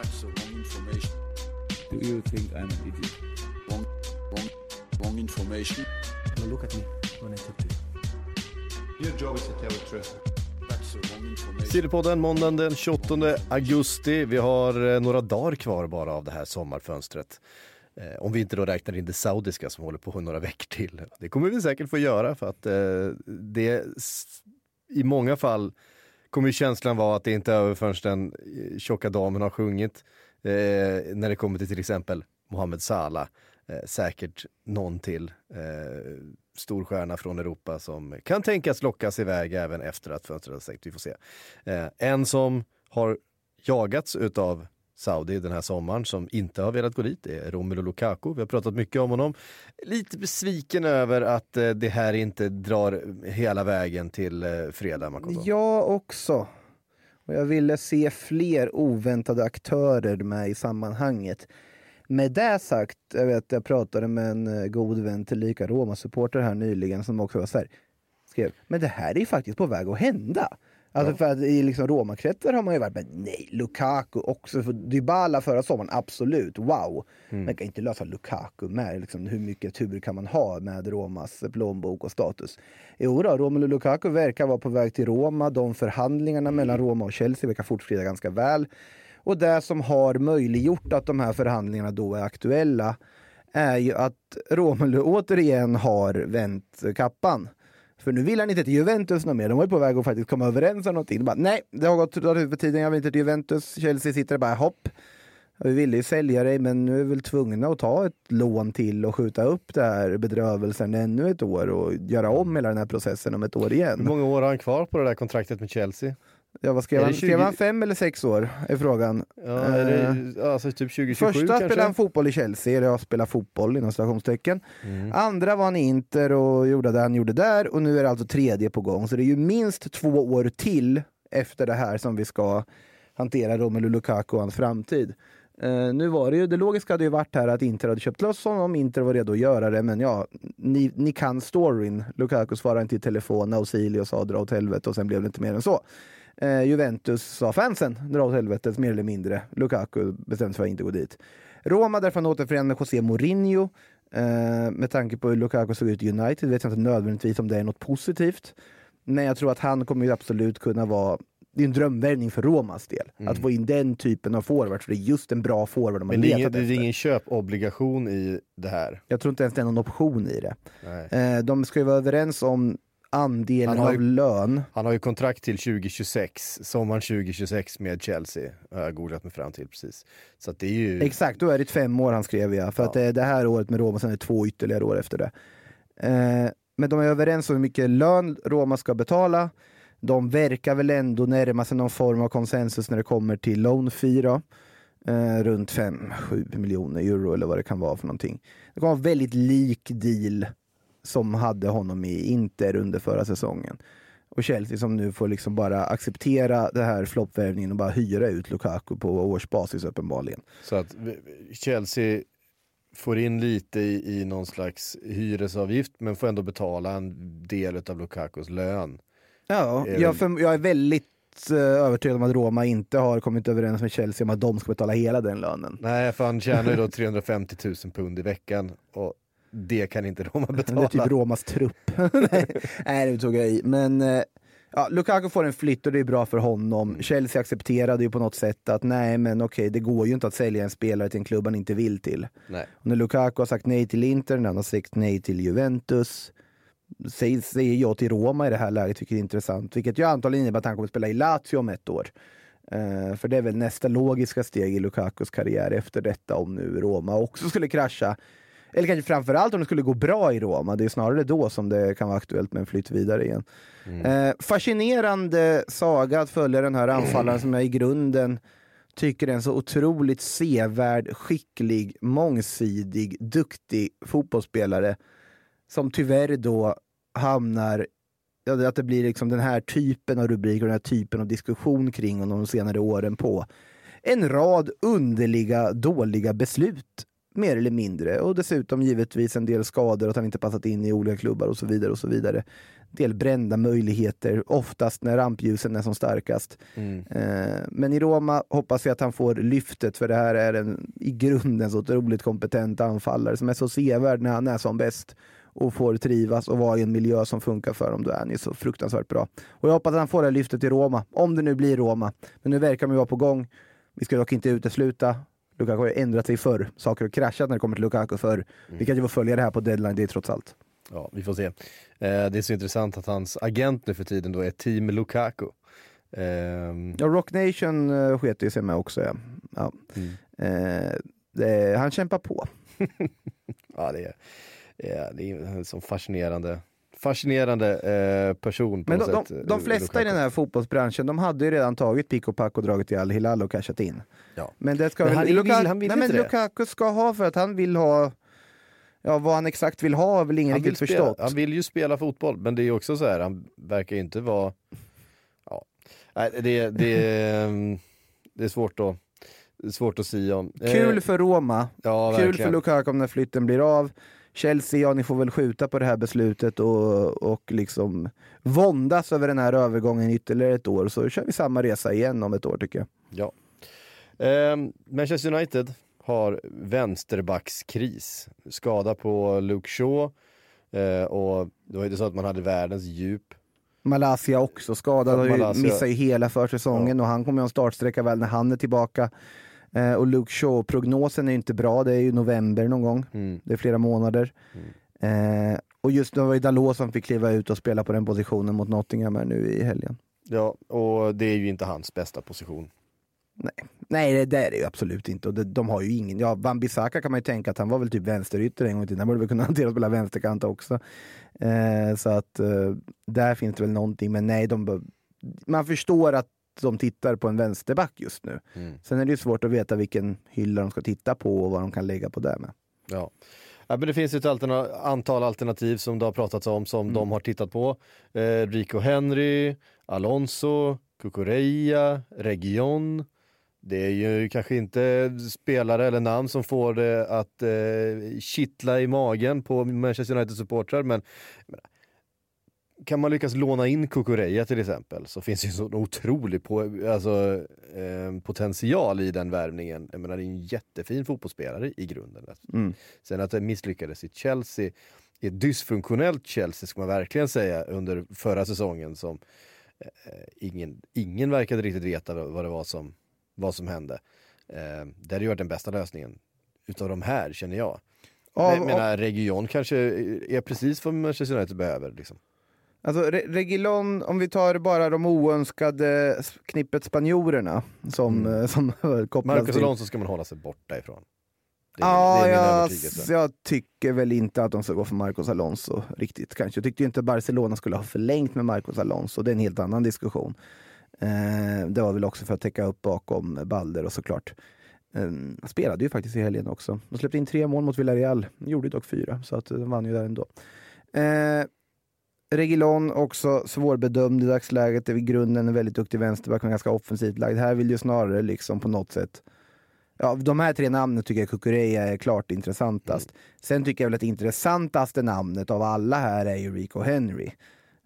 That's the wrong information. Do you think I'm an idiot? Wrong, wrong, wrong information. Now look at me when I talk to you. Your job is to tell the truth. Sillypodden måndagen den 28 augusti. Vi har eh, några dagar kvar bara av det här sommarfönstret. Eh, om vi inte då räknar in det saudiska som håller på några veckor till. Det kommer vi säkert få göra för att eh, det i många fall kommer känslan vara att det inte är över förrän den eh, tjocka damen har sjungit. Eh, när det kommer till till exempel Mohamed Salah. Eh, säkert någon till eh, stor stjärna från Europa som kan tänkas lockas iväg även efter att fönstret har stängt. Vi får se. Eh, en som har jagats utav Saudi den här sommaren som inte har velat gå dit är Romelu Lukaku. Vi har pratat mycket om honom. Lite besviken över att eh, det här inte drar hela vägen till eh, fredag, Makoto. Jag också. Och jag ville se fler oväntade aktörer med i sammanhanget. Med det sagt, jag vet jag pratade med en eh, god vän tillika Roma-supporter här nyligen som också var så här, skrev, men det här är ju faktiskt på väg att hända. Alltså för att i liksom Roma-kretsar har man ju varit men nej, Lukaku också. För Dybala förra sommaren, absolut, wow. Man kan inte lösa Lukaku med liksom, hur mycket tur kan man ha med Romas plånbok och status. Jo då, Romelu Lukaku verkar vara på väg till Roma. De förhandlingarna mellan Roma och Chelsea verkar fortskrida ganska väl. Och det som har möjliggjort att de här förhandlingarna då är aktuella är ju att Romelu återigen har vänt kappan. För nu vill han inte till Juventus något mer. De var ju på väg att faktiskt komma överens om någonting. De bara, nej, det har gått ut på tiden, jag vill inte till Juventus. Chelsea sitter bara, hopp. Vi ville ju sälja dig, men nu är vi väl tvungna att ta ett lån till och skjuta upp det här bedrövelsen ännu ett år och göra om hela den här processen om ett år igen. Hur många år har han kvar på det där kontraktet med Chelsea? Ja, vad skrev han? 20? Skrev han fem eller sex år? Är frågan. Ja, är det, alltså typ 2027 Första kanske? spelade han fotboll i Chelsea, eller jag spelar fotboll inom stationstecken. Mm. Andra var han i Inter och gjorde det han gjorde där och nu är det alltså tredje på gång. Så det är ju minst två år till efter det här som vi ska hantera Romelu Lukaku och hans framtid. Eh, nu var det ju, det logiska hade ju varit här att Inter hade köpt loss honom, Inter var redo att göra det, men ja, ni, ni kan storyn. Lukaku svarade inte i telefon, Ausilio sa dra åt helvete och sen blev det inte mer än så. Eh, Juventus sa fansen dra åt helvete, mer eller mindre. Lukaku bestämde sig för att inte gå dit. Roma därför han återförenade med José Mourinho. Eh, med tanke på hur Lukaku såg ut i United vet jag inte nödvändigtvis om det är något positivt. Men jag tror att han kommer ju absolut kunna vara det är en drömvärvning för Romas del. Att få in den typen av forward, för det är just en bra forward de har Men är, ingen, letat det är efter. ingen köpobligation i det här. Jag tror inte ens det är någon option i det. Eh, de ska ju vara överens om andelen Han har ju- av lön. Han har ju kontrakt till 2026, sommaren 2026 med Chelsea. Har jag googlat mig fram till precis. Så det är ju... Exakt, då är det fem år han skrev ja. För att det det här året med Roma, sen är det två ytterligare år efter det. Eh, men de är överens om hur mycket lön Roma ska betala. De verkar väl ändå närma sig någon form av konsensus när det kommer till loan fee då. Eh, runt 5-7 miljoner euro eller vad det kan vara för någonting. Det kommer vara väldigt lik deal som hade honom i Inter under förra säsongen. Och Chelsea som nu får liksom bara acceptera det här floppvärvningen och bara hyra ut Lukaku på årsbasis uppenbarligen. Så att Chelsea får in lite i, i någon slags hyresavgift men får ändå betala en del av Lukakus lön. Ja, jag, för, jag är väldigt eh, övertygad om att Roma inte har kommit överens med Chelsea om att de ska betala hela den lönen. Nej, för han tjänar ju då 350 000 pund i veckan och det kan inte Roma Det betala. är typ Romas trupp. nej, det tog jag i. Men eh, ja, Lukaku får en flytt och det är bra för honom. Chelsea accepterade ju på något sätt att nej, men okej, det går ju inte att sälja en spelare till en klubb han inte vill till. Nej. Och när Lukaku har sagt nej till Inter, när han har sagt nej till Juventus, säger, säger jag till Roma i det här läget, vilket är intressant. Vilket ju antagligen innebär att han kommer att spela i Lazio om ett år. Eh, för det är väl nästa logiska steg i Lukakus karriär efter detta om nu Roma också skulle krascha. Eller kanske framförallt om det skulle gå bra i Roma. Det är snarare då som det kan vara aktuellt med en flytt vidare igen. Eh, fascinerande saga att följa den här anfallaren som jag i grunden tycker är en så otroligt sevärd, skicklig, mångsidig, duktig fotbollsspelare som tyvärr då hamnar att det blir liksom den här typen av rubriker och den här typen av diskussion kring honom de senare åren på en rad underliga, dåliga beslut mer eller mindre. Och dessutom givetvis en del skador, att han inte passat in i olika klubbar och så vidare. och så vidare. Del brända möjligheter, oftast när rampljusen är som starkast. Mm. Eh, men i Roma hoppas jag att han får lyftet, för det här är en i grunden så otroligt kompetent anfallare som är så sevärd när han är som bäst och får trivas och vara i en miljö som funkar för honom. Då är han ju så fruktansvärt bra. Och jag hoppas att han får det här lyftet i Roma, om det nu blir Roma. Men nu verkar de ju vara på gång. Vi ska dock inte utesluta Lukaku har ju ändrat sig förr. Saker har kraschat när det kommer till Lukaku förr. Vi kan ju få följa det här på deadline day trots allt. Ja, vi får se. Eh, det är så intressant att hans agent nu för tiden då är Team Lukaku. Ehm, Ja, Rock Nation uh, sket ju sig med också. Ja. Ja. Mm. Eh, det, han kämpar på. ja, det är, det är en sån fascinerande, fascinerande eh, person på Men de, de, sätt. de eh, flesta i den här fotbollsbranschen, de hade ju redan tagit pick och pack och dragit till Al Hilal och cashat in. Ja. Men det ska Men vill- Lukaku, han vill nej, inte men det. Lukaku ska ha för att han vill ha Ja, vad han exakt vill ha har väl ingen han riktigt spela, förstått. han vill ju spela fotboll, men det är också så här, han verkar ju inte vara... Ja. Nej, det, det, är- det är svårt är svårt att säga om. Eh, Kul för Roma, ja, kul verkligen. för Lukaku om den flytten blir av. Chelsea, ja ni får väl skjuta på det här beslutet och, och liksom våndas över den här övergången ytterligare ett år så kör vi samma resa igen om ett år tycker jag. Ja. Ehm, Manchester United har vänsterbackskris. Skada på Luke Shaw. Eh, och det var inte så att man hade världens djup. Malaysia också skadad, Ja, Malaysia. missar ju hela försäsongen och han kommer ju ha en startsträcka väl när han är tillbaka. Eh, och Luke Shaw, prognosen är ju inte bra, det är ju november någon gång. Mm. Det är flera månader. Eh, och just det var ju Dalot som fick kliva ut och spela på den positionen mot Nottingham här nu i helgen. Ja, och det är ju inte hans bästa position. Nej, det där är ju absolut inte. Och det, de har ju ingen... Ja, Van Bissaka kan man ju tänka att han var väl typ vänsterytter en gång i tiden. Han borde väl kunna hantera att spela vänsterkant också. Eh, så att eh, där finns det väl någonting. Men nej, de, man förstår att de tittar på en vänsterback just nu. Mm. Sen är det ju svårt att veta vilken hylla de ska titta på och vad de kan lägga på det med. Ja. Ja, men det finns ju ett alterna- antal alternativ som det har pratats om som de har tittat på. Eh, Rico Henry, Alonso, Cucurella, Region. Det är ju kanske inte spelare eller namn som får det att eh, kittla i magen på Manchester United-supportrar men menar, kan man lyckas låna in Cucurella till exempel så finns det ju så otrolig på, alltså, eh, potential i den värvningen. Jag menar, det är en jättefin fotbollsspelare i grunden. Mm. Sen att det misslyckades i Chelsea, i ett dysfunktionellt Chelsea ska man verkligen säga under förra säsongen som eh, ingen, ingen verkade riktigt veta vad det var som, vad som hände. Eh, det hade ju varit den bästa lösningen utav de här känner jag. Av- jag menar, Region kanske är precis vad Manchester United behöver. Liksom. Alltså Re- Regilon, om vi tar bara de oönskade knippet spanjorerna som, Mm. eh, som kopplas Marcus till. Alonso ska man hålla sig borta ifrån. Är, Ja, jag, tycker väl inte att de ska gå för Marcos Alonso riktigt kanske. Jag tyckte inte Barcelona skulle ha förlängt med Marcos Alonso, det är en helt annan diskussion. Eh, det var väl också för att täcka upp bakom Balder och såklart. Eh, spelade ju faktiskt i helgen också. De släppte in tre mål mot Villarreal, De gjorde dock fyra, så att de vann ju där ändå. Eh, Regilon också svårbedömd i dagsläget, är i grunden en väldigt duktig vänsterback, men ganska offensivt lagd. Här vill ju snarare liksom på något sätt Ja, de här tre namnen tycker jag Kukureya är klart intressantast. Sen tycker jag väl att det intressantaste namnet av alla här är ju Rico Henry.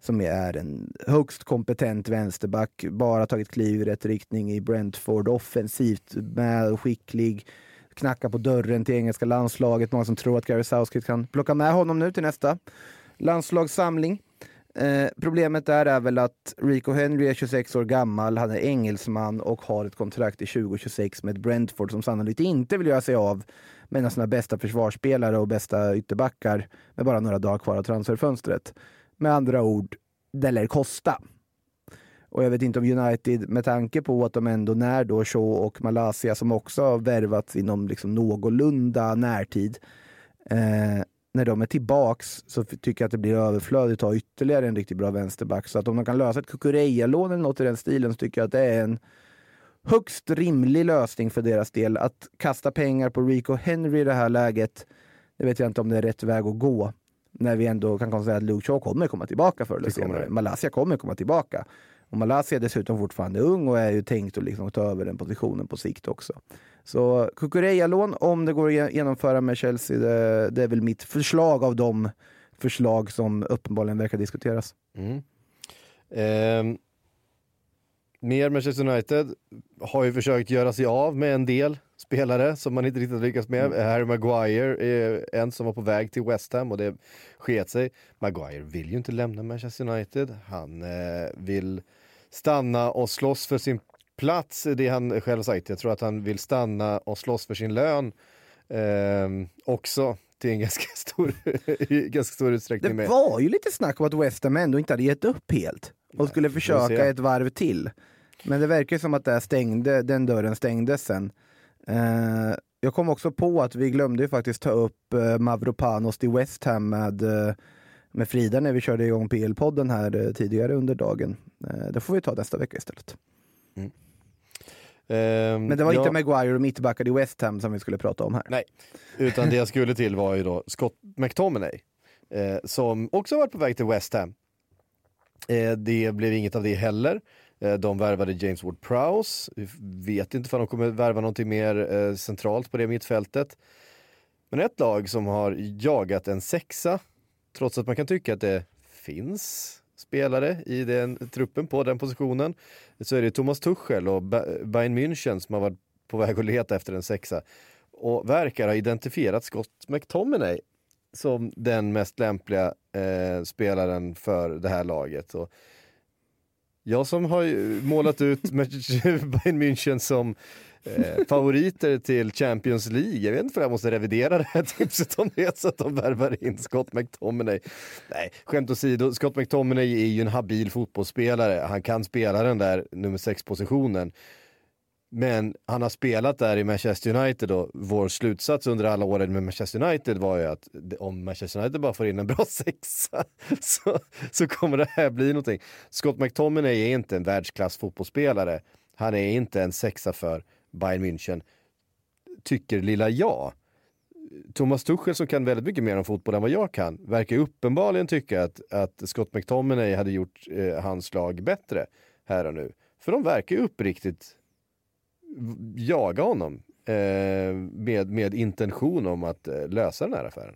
Som är en högst kompetent vänsterback, bara tagit kliv i rätt riktning i Brentford, offensivt med skicklig, knackar på dörren till engelska landslaget. Många som tror att Gary Southgate kan plocka med honom nu till nästa landslagssamling. Eh, problemet där är väl att Rico Henry är 26 år gammal, han är engelsman och har ett kontrakt i 2026 med Brentford som sannolikt inte vill göra sig av med en av sina bästa försvarsspelare och bästa ytterbackar med bara några dagar kvar av transferfönstret. Med andra ord, det lär kosta. Och jag vet inte om United, med tanke på att de ändå när då Shaw och Malaysia som också har värvats inom liksom någorlunda närtid, eh, när de är tillbaks så tycker jag att det blir överflödigt att ha ytterligare en riktigt bra vänsterback. Så att om de kan lösa ett Kukureya-lån eller något i den stilen så tycker jag att det är en högst rimlig lösning för deras del. Att kasta pengar på Rico Henry i det här läget, det vet jag inte om det är rätt väg att gå. När vi ändå kan konstatera att Luke Shaw kommer komma tillbaka förr eller senare. Malaysia kommer komma tillbaka. Och Malaysia är dessutom fortfarande ung och är ju tänkt att liksom ta över den positionen på sikt också. Så Kukureya-lån, om det går att ge- genomföra med Chelsea, det, det är väl mitt förslag av de förslag som uppenbarligen verkar diskuteras. Mm. Ehm, mer Manchester United har ju försökt göra sig av med en del spelare som man inte riktigt lyckats med. Harry Maguire är en som var på väg till West Ham och det sket sig. Maguire vill ju inte lämna Manchester United. Han eh, vill stanna och slåss för sin plats, det han själv sagt. Jag tror att han vill stanna och slåss för sin lön ehm, också till en ganska stor, ganska stor utsträckning. Det med. var ju lite snack om att West Ham ändå inte hade gett upp helt och skulle får se. försöka ett varv till. Men det verkar som att det stängde, den dörren stängdes sen. Eh, jag kom också på att vi glömde ju faktiskt ta upp eh, Mavropanos till West Ham med, eh, med Frida när vi körde igång PL-podden här eh, tidigare under dagen. Eh, det får vi ta nästa vecka istället. Ehm, Men det var ja. inte Maguire och mittbackar i West Ham som vi skulle prata om här. Nej, utan det jag skulle till var ju då Scott McTominay. Eh, som också varit på väg till West Ham. Eh, det blev inget av det heller. Eh, de värvade James Ward-Prowse. Vi Vet inte om de kommer värva någonting mer centralt på det mittfältet. Men ett lag som har jagat en sexa, trots att man kan tycka att det finns spelare i den truppen på den positionen, så är det Thomas Tuchel och Bayern München som har varit på väg att leta efter en sexa och verkar ha identifierat Scott McTominay som den mest lämpliga eh, spelaren för det här laget. Och jag som har målat ut Bayern München som eh, favoriter till Champions League. Jag vet inte för jag måste revidera det här tipset om det så att de värvar in Scott McTominay. Nej, skämt åsido, Scott McTominay är ju en habil fotbollsspelare. Han kan spela den där nummer sex positionen. Men han har spelat där i Manchester United och vår slutsats under alla åren med Manchester United var ju att om Manchester United bara får in en bra sexa så, så kommer det här bli någonting. Scott McTominay är inte en världsklass fotbollsspelare. Han är inte en sexa för Bayern München. Tycker lilla jag. Thomas Tuchel som kan väldigt mycket mer om fotboll än vad jag kan verkar uppenbarligen tycka att, att Scott McTominay hade gjort eh, hans lag bättre här och nu. För de verkar ju uppriktigt jaga honom eh, med, med intention om att eh, lösa den här affären.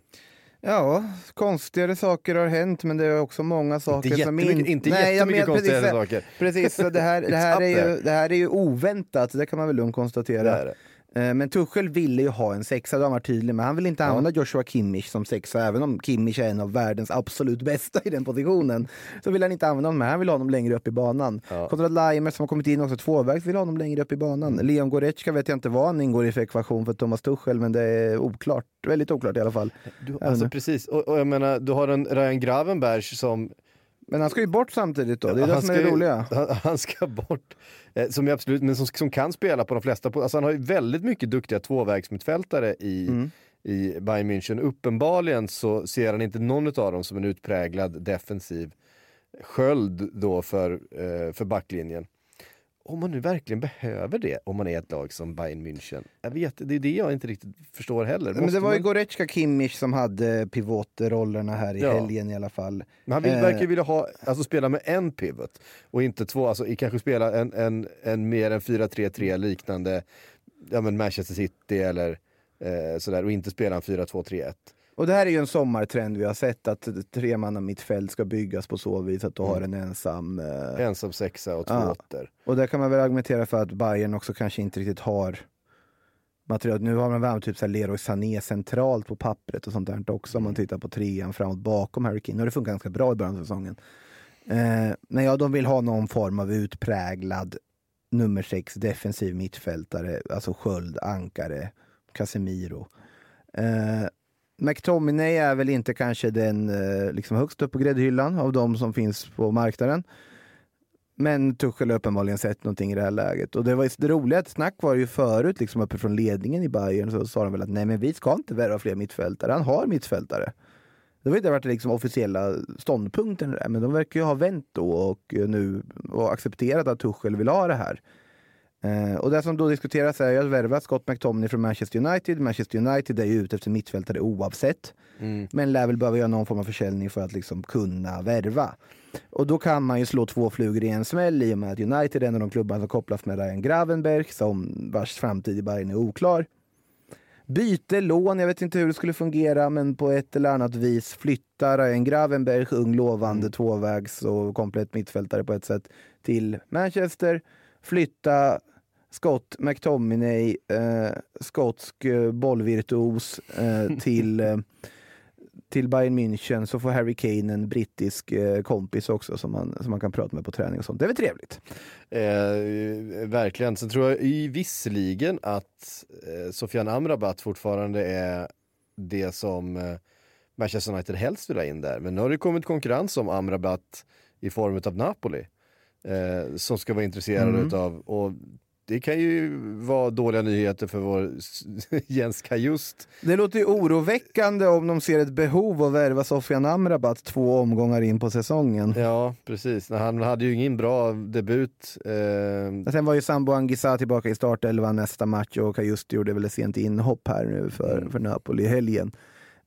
Ja, konstigare saker har hänt men det är också många saker Inte som jättemycket, in- inte Nej, jag jättemycket men- konstigare precis, saker. Precis, det här, det, här är ju, det här är ju oväntat, det kan man väl lugnt konstatera. Det Men Tuchel ville ju ha en sexa, det han varit tydlig med. Han vill inte använda Joshua Kimmich som sexa, även om Kimmich är en av världens absolut bästa i den positionen. Så vill han inte använda honom, han vill ha honom längre upp i banan. Ja. Konrad Laimer som har kommit in också tvåvägs vill ha honom längre upp i banan. Mm. Leon Goretzka vet jag inte vad han ingår i för ekvation för Thomas Tuchel, men det är oklart. Väldigt oklart i alla fall. Du, alltså precis, och, och jag menar, du har en Ryan Gravenberg som Men han ska ju bort samtidigt då, det är det han som är det roliga. Han, han ska bort. Eh, som är absolut, men som, som kan spela på de flesta. Alltså han har ju väldigt mycket duktiga tvåvägsmittfältare i, Mm. i Bayern München. Uppenbarligen så ser han inte någon av dem som en utpräglad defensiv sköld då för, eh, för backlinjen. Om man nu verkligen behöver det om man är ett lag som Bayern München. Jag vet, det är det jag inte riktigt förstår heller. Men Måste det var ju man, Goretzka Kimmich som hade pivotrollerna här i Ja. helgen i alla fall. men han vill, eh, verkar ju vilja ha, alltså spela med en pivot och inte två, alltså kanske spela en, en, en mer än 4-3-3 liknande ja, men Manchester City eller eh, sådär och inte spela en 4-2-3-1. Och det här är ju en sommartrend vi har sett att tre manna mittfält ska byggas på så vis att du har en ensam... Eh, Ensam sexa och två Ja. åttor. och där kan man väl argumentera för att Bayern också kanske inte riktigt har material. Nu har man värvat typ så här Leroy Sané centralt på pappret och sånt där också om man tittar på trean framåt bakom Harry Kane. Och det funkar ganska bra i början av säsongen. Eh, men ja, de vill ha någon form av utpräglad nummer sex defensiv mittfältare, alltså sköld, ankare, Casemiro. Eh, McTominay är väl inte kanske den eh, liksom högst upp på gräddhyllan av de som finns på marknaden. Men Tuchel har uppenbarligen sett någonting i det här läget. Och det, var, det roliga att snack var ju förut, liksom uppifrån ledningen i Bayern så sa de väl att nej men vi ska inte värva fler mittfältare, han har mittfältare. Det har inte varit liksom officiella ståndpunkten där, men de verkar ju ha vänt då och eh, nu och accepterat att Tuchel vill ha det här. Eh, och det som då diskuteras är att värva Scott McTominay från Manchester United. Manchester United är ju ute efter mittfältare oavsett. Men lär väl behöva göra någon form av försäljning för att liksom kunna värva. Och då kan man ju slå två flugor i en smäll i och med att United är en av de klubbarna som kopplas med Ryan Gravenberg som vars framtid i Bayern är oklar. Byte, lån, jag vet inte hur det skulle fungera men på ett eller annat vis flytta Ryan Gravenberg, ung lovande tvåvägs och komplett mittfältare på ett sätt, till Manchester. Flytta Scott McTominay, eh, skotsk eh, bollvirtuos, eh, till, eh, till Bayern München så får Harry Kane en brittisk eh, kompis också som man, som man kan prata med på träning och sånt. Det är väl trevligt? Eh, verkligen. Sen tror jag i visserligen att eh, Sofian Amrabat fortfarande är det som Manchester United helst vill ha in där. Men nu har det kommit konkurrens om Amrabat i form av Napoli. Eh, som ska vara intresserade Mm. utav och det kan ju vara dåliga nyheter för vår Jens Kajust. Det låter ju oroväckande om de ser ett behov av att värva Sofian Amrabat två omgångar in på säsongen. Ja, precis. Han hade ju ingen bra debut. Eh, Sen var ju Sambo Anguissa tillbaka i startelvan nästa match och Kajusti gjorde väl ett sent inhopp här nu för, Mm. för Napoli i helgen.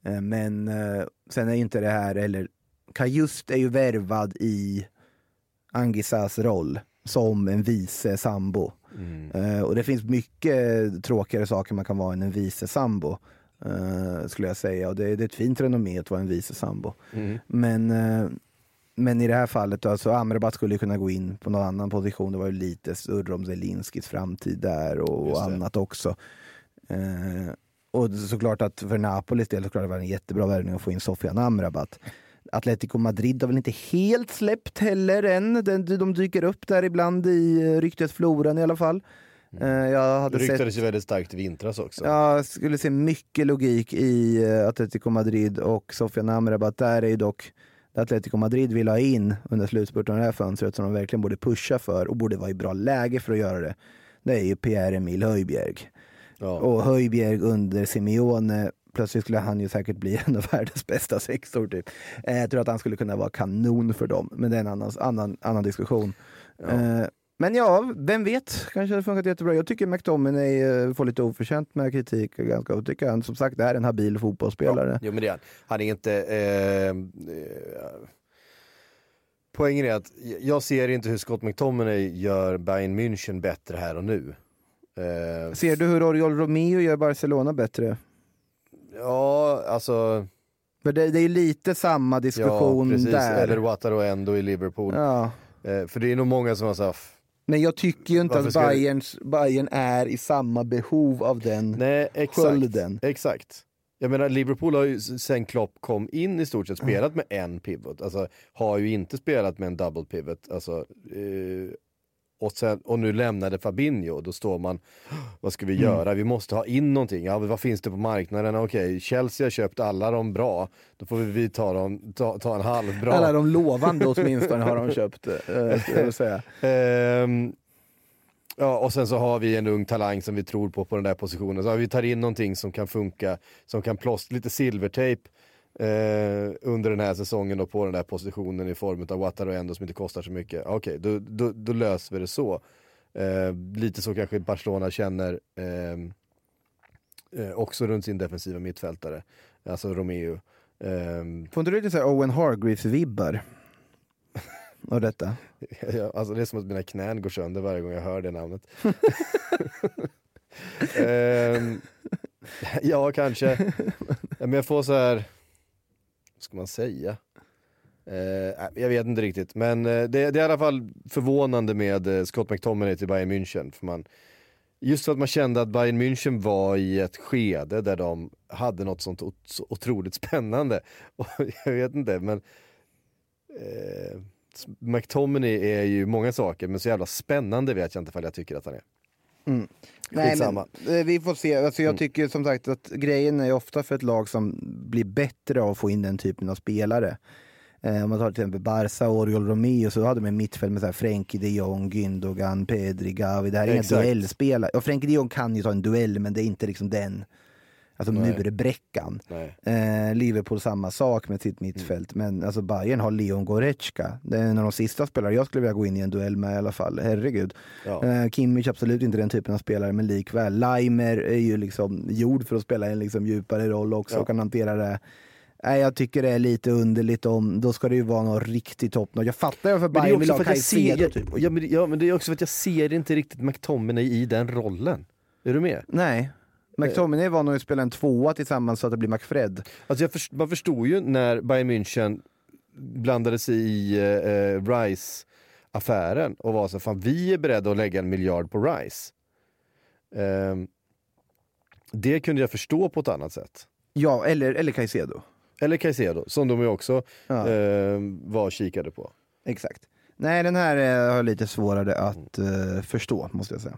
Eh, Men eh, sen är ju inte det här, eller Kajust är ju värvad i Angissas roll som en vice sambo. Mm. Eh, och det finns mycket tråkigare saker man kan vara än en vice sambo. eh, skulle jag säga. Och det, det är ett fint renommé att vara en vice sambo. Mm. Men, eh, men i det här fallet, alltså Amrabat skulle kunna gå in på någon annan position. Det var ju lite surr om Zelinskis framtid där och det. annat också. Eh, och såklart att för Napolis del såklart det var en jättebra värvning att få in Sofian Amrabat. Atletico Madrid har väl inte helt släppt heller än. De dyker upp där ibland i eh, ryktesfloran i alla fall. Eh, Jag hade Det sett... ryktades ju väldigt starkt i vintras också. Jag skulle se mycket logik i eh, Atletico Madrid och Sofian Amrabat. Där är ju dock Atletico Madrid vill ha in under slutspurten av det här fönstret som de verkligen borde pusha för och borde vara i bra läge för att göra det. Det är ju Pierre-Emil Höjbjerg. Ja. Och Höjbjerg under Simeone, plötsligt skulle han ju säkert bli en av världens bästa sexor typ. Eh, Jag tror att han skulle kunna vara kanon för dem, men det är en annan, annan, annan diskussion. Eh, Men ja, vem vet? Kanske hade funkat jättebra. Jag tycker McTominay eh, får lite oförtjänt med kritik. Ganska, och tycker han som sagt är en habil fotbollsspelare. Jo men det är han. Han är inte... Eh, eh, poängen är att jag ser inte hur Scott McTominay gör Bayern München bättre här och nu. Eh, Ser du hur Oriol Romeo gör Barcelona bättre? Ja, alltså... För det, det är lite samma Ja, diskussion precis. där. Eller Wataru Endo i Liverpool. Ja. Eh, för det är nog många som har sagt Men jag tycker ju inte Varför att Bayerns, Bayern är i samma behov av den. Nej, exakt. Skölden. Exakt. Jag menar Liverpool har ju sen Klopp kom in i stort sett spelat med en pivot. Alltså har ju inte spelat med en double pivot. Alltså, eh, och, sen, och nu lämnade Fabinho, då står man, vad ska vi Mm. göra? Vi måste ha in någonting. Ja, vad finns det på marknaden? Okej, Chelsea har köpt alla de bra. Då får vi ta, dem, ta, ta en halv bra. Alla de lovande åtminstone har de köpt. Eh, säga. Ehm, ja, och sen så har vi en ung talang som vi tror på på den där positionen. Så vi tar in någonting som kan funka, som kan plåstra lite silvertejp eh, under den här säsongen och på den där positionen i form av Wataru Endo som inte kostar så mycket. Okej, då, då, då löser vi det så. Eh, lite så kanske Barcelona känner ehm, eh, också runt sin defensiva mittfältare, alltså Romeo. Ehm, Får inte du lite Owen Hargreaves-vibbar? Av detta? Alltså det är som att mina knän går sönder varje gång jag hör det namnet. Ehm, ja, kanske. Men jag får så här, ska man säga? Eh, jag vet inte riktigt, men eh, det, det är i alla fall förvånande med eh, Scott McTominay till Bayern München. För man, just för att man kände att Bayern München var i ett skede där de hade något sånt så otroligt spännande. Och jag vet inte, men eh, McTominay är ju många saker, men så jävla spännande vet jag inte ifall jag tycker att han är. Mm. Nej, Skitsamma. men, eh, vi får se. Alltså, jag Mm. tycker som sagt att grejen är ofta för ett lag som blir bättre av att få in den typen av spelare. Eh, om man tar till exempel Barca och Oriol Romeo så hade de en mittfält med så här Frenkie de Jong, Gündogan, Pedri, Gavi. Det här är inga duellspelare. Och Frenkie de Jong kan ju ta en duell men det är inte liksom den. Alltså Nej. nu är det Bräckan. Nej. Eh, Liverpool samma sak med sitt mittfält. Men alltså Bayern har Leon Goretzka. Det är en av de sista spelare jag skulle vilja gå in i en duell med i alla fall. Herregud. Ja. Eh, Kimmich absolut inte den typen av spelare, men likväl. Leimer är ju liksom gjord för att spela en liksom djupare roll också Ja. och kan hantera det. Nej, jag tycker det är lite underligt om, då ska det ju vara någon riktigt topp. Jag fattar ju för Men det är Bayern vill ha Caicedo typ. ja, men, ja, men det är också för att jag ser inte riktigt McTominay i den rollen. Är du med? Nej. McTominay var nog att spela en tvåa tillsammans så att det blir McFred. Alltså först, man förstod ju när Bayern München blandade sig i eh, Rice-affären och var så fan vi är beredda att lägga en miljard på Rice. Ehm, det kunde jag förstå på ett annat sätt. Ja, eller, eller Caicedo. Eller Caicedo, som de ju också Ja. eh, var kikade på. Exakt. Nej, den här eh, har jag lite svårare att eh, förstå, måste jag säga.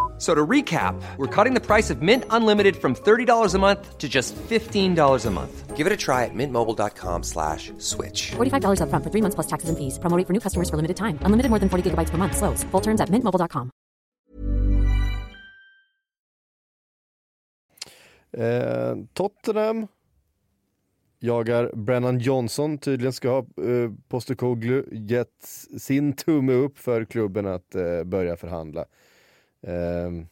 So to recap, we're cutting the price of Mint Unlimited from $30 a month to just $15 a month. Give it a try at mintmobile.com slash switch. $45 upfront for three months plus taxes and fees. Promo rate for new customers for limited time. Unlimited more than 40 gigabytes per month. Slows. Full terms at mintmobile.com. Eh, Tottenham jagar Brennan Johnson. Tydligen ska eh, Postecoglou gett sin tumme upp för klubben att eh, börja förhandla. Ehm,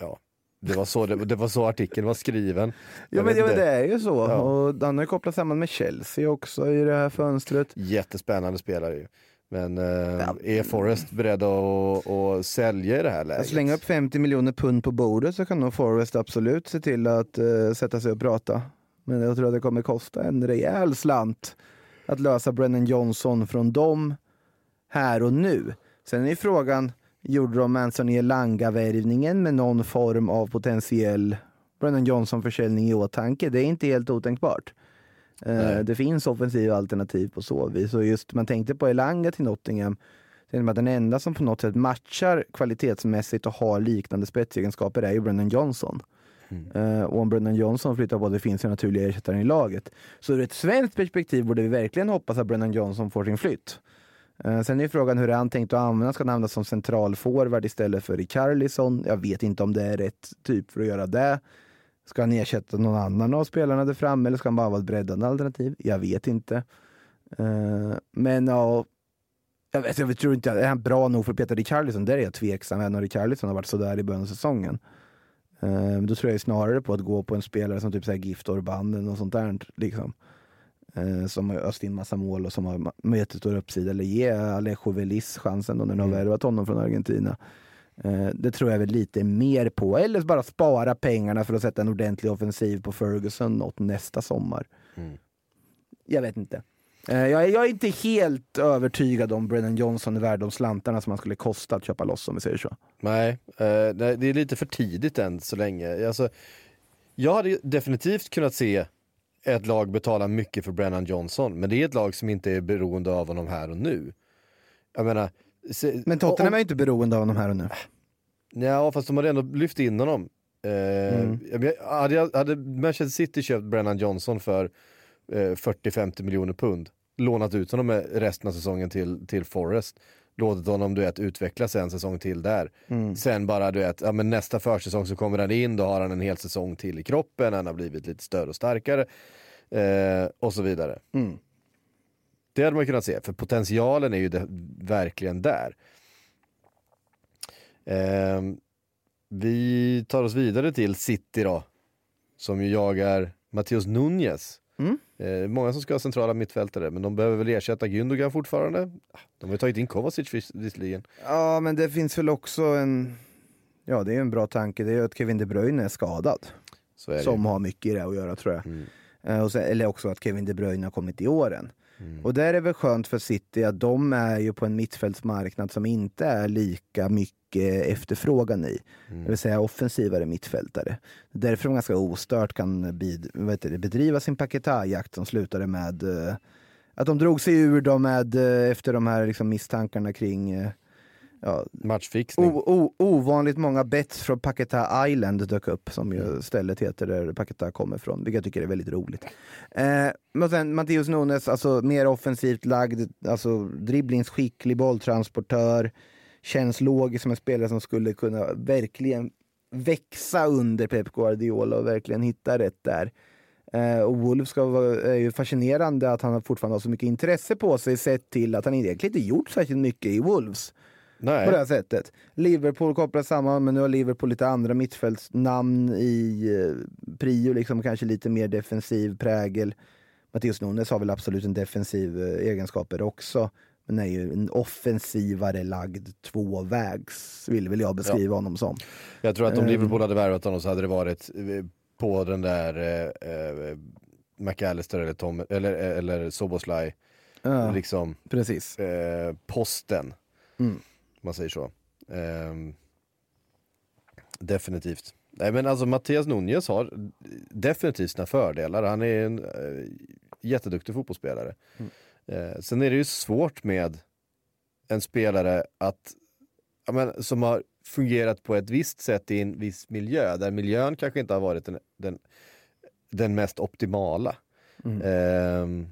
ja, det var, så, det, det var så artikeln var skriven. Ja Jag men, ja, men det är ju så. Ja. Och han har ju kopplat samman med Chelsea också i det här fönstret. Jättespännande spelare ju. Men eh, är Forrest beredda att, att sälja i det här läget? Att slänga upp 50 miljoner pund på bordet så kan nog Forrest absolut se till att eh, sätta sig och prata. Men jag tror att det kommer kosta en rejäl slant att lösa Brennan Johnson från dem här och nu. Sen är ju frågan, gjorde de Anthony Elanga-värvningen med någon form av potentiell Brennan Johnson-försäljning i åtanke? Det är inte helt otänkbart. Eh, Nej. det finns offensiva alternativ på så vis. Och just man tänkte på Elanga till Nottingham att den enda som på något sätt matchar kvalitetsmässigt och har liknande spetsegenskaper är ju Brennan Johnson. Eh, och om Brennan Johnson flyttar på, det finns ju naturliga ersättare i laget. Så ur ett svenskt perspektiv borde vi verkligen hoppas att Brennan Johnson får sin flytt. Eh, sen är ju frågan hur är han tänkt att använda? Ska han användas som centralforward istället för Richarlison? Jag vet inte om det är rätt typ för att göra det. Ska han ersätta någon annan av spelarna där framme eller ska han bara vara ett breddande alternativ? Jag vet inte. Eh, men ja, jag, vet, jag tror inte, är han bra nog för Peter Richarlison? Där är jag tveksam, även om Richarlison har varit sådär i början av säsongen. Eh, då tror jag snarare på att gå på en spelare som typ så här Gift Orban och sånt där. Liksom. Eh, som har öst in massa mål och som har jättestor uppsida. Eller ge Alejo Velis chansen då när de har värvat honom från Argentina. Eh, det tror jag väl lite mer på. Eller bara spara pengarna för att sätta en ordentlig offensiv på Ferguson åt nästa sommar. Jag vet inte. Eh, Jag är, jag är inte helt övertygad om Brennan Johnson är värd de slantarna som han skulle kosta att köpa loss om vi säger så. Nej, eh, det är lite för tidigt än så länge. Alltså, jag hade definitivt kunnat se ett lag betala mycket för Brennan Johnson, men det är ett lag som inte är beroende av honom här och nu. Jag menar... Se, Men Tottenham om- är ju inte beroende av honom här och nu. Ja, fast de hade ändå lyft in honom. Eh, Mm. hade, hade Manchester City köpt Brennan Johnson för eh, 40-50 miljoner pund, lånat ut honom resten av säsongen till, till Forest, låtit honom du vet, utvecklas en säsong till där. Mm. Sen bara du vet, ja, men nästa försäsong så kommer han in, då har han en hel säsong till i kroppen, han har blivit lite större och starkare eh, och så vidare. Mm. Det hade man kunnat se, för potentialen är ju det, verkligen där. Ehm, vi tar oss vidare till City då, som ju jagar Matteus Nunez. Mm. Eh, många som ska ha centrala mittfältare, men de behöver väl ersätta Gündogan fortfarande. Ah, De har ju tagit in Kovacic vis- visserligen. Ja, men det finns väl också en... Ja, det är en bra tanke. Det är ju att Kevin De Bruyne är skadad. Är det som har mycket i det att göra tror jag. Mm. Eh, och sen, eller också att Kevin De Bruyne har kommit i åren. Mm. Och där är väl skönt för City att de är ju på en mittfältsmarknad som inte är lika mycket efterfrågan i. Mm. Det vill säga offensivare mittfältare. Därför de ganska ostört kan bid, det, bedriva sin Paketa-jakt som slutade med eh, att de drog sig ur dem med, eh, efter de här liksom misstankarna kring eh, ja, Matchfixning. o, o, ovanligt många bets från Paketa Island dök upp, som ju stället heter där Paketa kommer ifrån, vilket jag tycker är väldigt roligt. Eh, men sen Matteus Nunes, alltså mer offensivt lagd, alltså dribblingsskicklig bolltransportör, känns logisk som en spelare som skulle kunna verkligen växa under Pep Guardiola och verkligen hitta rätt där. Eh, och Wolves ska vara, är ju fascinerande att han fortfarande har så mycket intresse på sig sett till att han egentligen inte gjort särskilt mycket i Wolves Nej. på det här sättet. Liverpool kopplas samman, men nu har Liverpool lite andra mittfältsnamn i eh, prio, liksom kanske lite mer defensiv prägel. Matteus Nunes har väl absolut en defensiv eh, egenskaper också, men är ju en offensivare lagd tvåvägs, vill väl jag beskriva honom som. Jag tror att om Ehm. Liverpool hade värvat honom så hade det varit eh, på den där eh, eh, McAllister eller, Tom, eller, eller Soboslaj, Ja, liksom precis. eh, posten. Mm. Man säger så. Ehm, definitivt. Nej men alltså Mattias Nunez har definitivt sina fördelar. Han är en eh, jätteduktig fotbollsspelare. Mm. Eh, sen är det ju svårt med en spelare att, ja, men, som har fungerat på ett visst sätt i en viss miljö, där miljön kanske inte har varit den, den, den mest optimala. Mm. Ehm,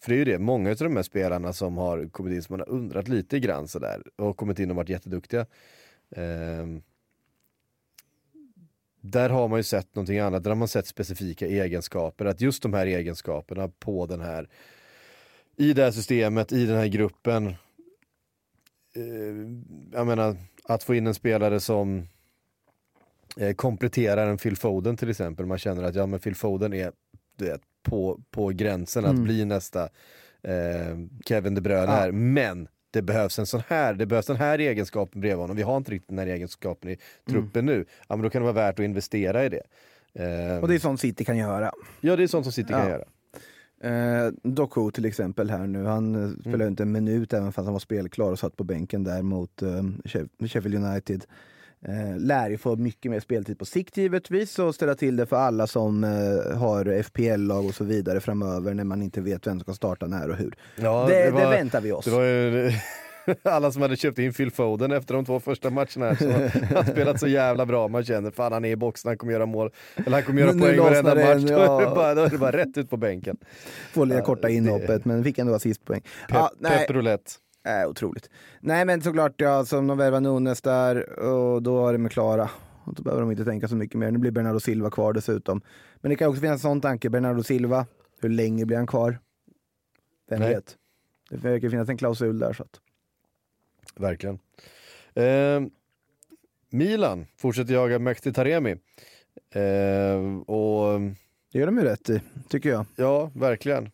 för det är ju det, många av de här spelarna som har kommit in, som man har undrat lite grann sådär, och kommit in och varit jätteduktiga. Ehm, där har man ju sett någonting annat, där har man sett specifika egenskaper, att just de här egenskaperna på den här, i det här systemet, i den här gruppen, eh, jag menar, att få in en spelare som eh, kompletterar en Phil Foden till exempel, man känner att ja men Phil Foden är vet, på, på gränsen att Mm. bli nästa eh, Kevin De Bruyne Ja. här, men det behövs en sån här, det behövs den här egenskapen bredvid honom, vi har inte riktigt den här egenskapen i truppen nu, ja men då kan det vara värt att investera i det. Eh, Och det är sånt City kan göra. Ja det är sånt som City kan Ja. göra. Eh, Doku till exempel här nu, han eh, Mm. spelade inte en minut även fast han var spelklar och satt på bänken där mot eh, Sheff- Sheffield United. Eh, lär ju få mycket mer speltid på sikt givetvis och ställa till det för alla som eh, har FPL-lag och så vidare framöver när man inte vet vem som ska starta när och hur. Ja, det, det, var- väntar vi oss. Det var ju alla som hade köpt in Phil Foden efter de två första matcherna här, har spelat så jävla bra, man känner fan han är i boxen, han kommer göra mål, eller han kommer göra Nu poäng varenda match, det, då, är det ja. bara, då är det bara rätt ut på bänken. Får lite Ja, korta det- inhoppet men fick ändå assistpoäng. Pep, Ja, nej. Äh, otroligt. Nej men såklart, ja, som de värvar Nunes där och då är de klara. Och då behöver de inte tänka så mycket mer. Nu blir Bernardo Silva kvar dessutom. Men det kan också finnas en sån tanke, Bernardo Silva, hur länge blir han kvar? Vem vet? Det verkar finnas en klausul där. Så att. Verkligen. Eh, Milan fortsätter jaga Mehdi Taremi. Eh, och Det gör de ju rätt i, tycker jag. ja, verkligen.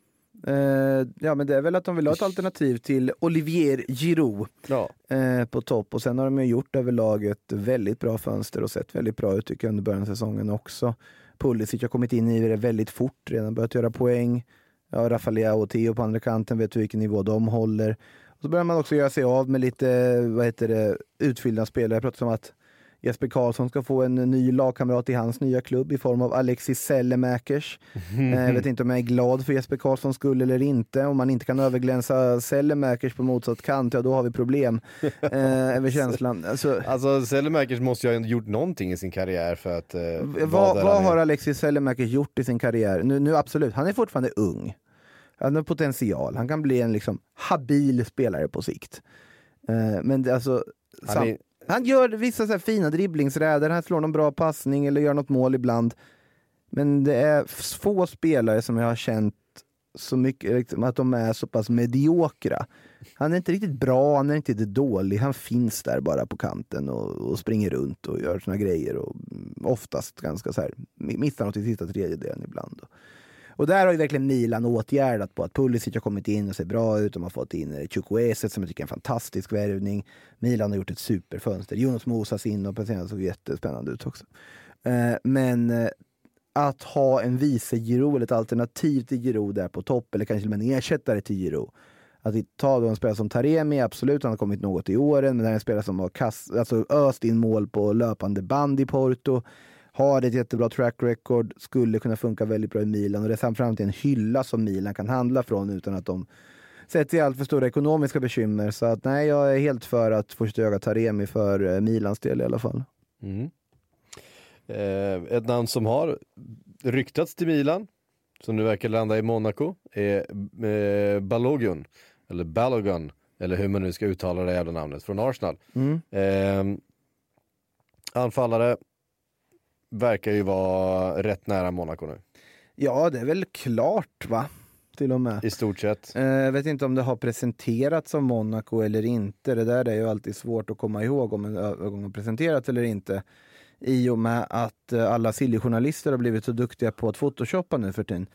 Eh, ja men det är väl att de vill ha ett alternativ till Olivier Giroud Ja. eh, på topp. Och sen har de ju gjort överlag ett väldigt bra fönster och sett väldigt bra ut tycker jag under början av säsongen också. Pulisic har kommit in i det väldigt fort, redan börjat göra poäng. Ja, Rafael och Theo på andra kanten vet du vilken nivå de håller. Och så börjar man också göra sig av med lite vad heter det, utfyllda spelare. Jag pratar om att Jesper Karlsson ska få en ny lagkamrat i hans nya klubb i form av Alexis Sellemäkers. Eh, Jag vet inte om jag är glad för Jesper Karlssons skull eller inte. Om man inte kan överglänsa Sellemäkers på motsatt kant, ja då har vi problem. Eh, över känslan. Alltså, Alltså Sellemäkers måste ju ha gjort någonting i sin karriär för att eh, vad vad är. har Alexis Sellemäkers gjort i sin karriär? Nu, nu absolut, han är fortfarande ung. Han har potential. Han kan bli en liksom habil spelare på sikt. Eh, men det, alltså, Han är- han gör vissa så fina dribblingsräder, han slår någon bra passning eller gör något mål ibland. Men det är få spelare som jag har känt så mycket, liksom, att de är så pass mediokra. Han är inte riktigt bra, han är inte riktigt dålig, han finns där bara på kanten och, och springer runt och gör sina grejer. Och mm, oftast ganska så här, mi- missar något i sista tredjedelen ibland. Och, och där har ju verkligen Milan åtgärdat på att Pulisic har kommit in och ser bra ut. De har fått in Chukweset, Chukwueze som jag tycker är en fantastisk värvning. Milan har gjort ett superfönster. Jonas Mosas in och precis såg jättespännande ut också. Eh, men eh, att ha en vice Giro eller ett alternativ till Giro där på topp eller kanske till och med en ersättare till Giro. Att ta då en spelare som Taremi, absolut, han har kommit något i åren, men det här är en spelare som har kast, alltså öst in mål på löpande band i Porto. Har ett jättebra track record, skulle kunna funka väldigt bra i Milan och det är framförallt en hylla som Milan kan handla från utan att de sätter i allt för stora ekonomiska bekymmer. Så att nej, jag är helt för att få stöga Taremi för eh, Milans del i alla fall. Mm. Eh, ett namn som har ryktats till Milan, som nu verkar landa i Monaco, är eh, Balogun, eller Balogun, eller hur man nu ska uttala det jävla namnet, från Arsenal. Mm. Eh, anfallare verkar ju vara rätt nära Monaco nu, Ja, det är väl klart va? Till och med. i stort sett. Eh, Jag vet inte om det har presenterats som Monaco eller inte. Det där är ju alltid svårt att komma ihåg om en övergång har presenterats eller inte. I och med att eh, alla Silly-journalister har blivit så duktiga på att photoshoppa nu för tiden.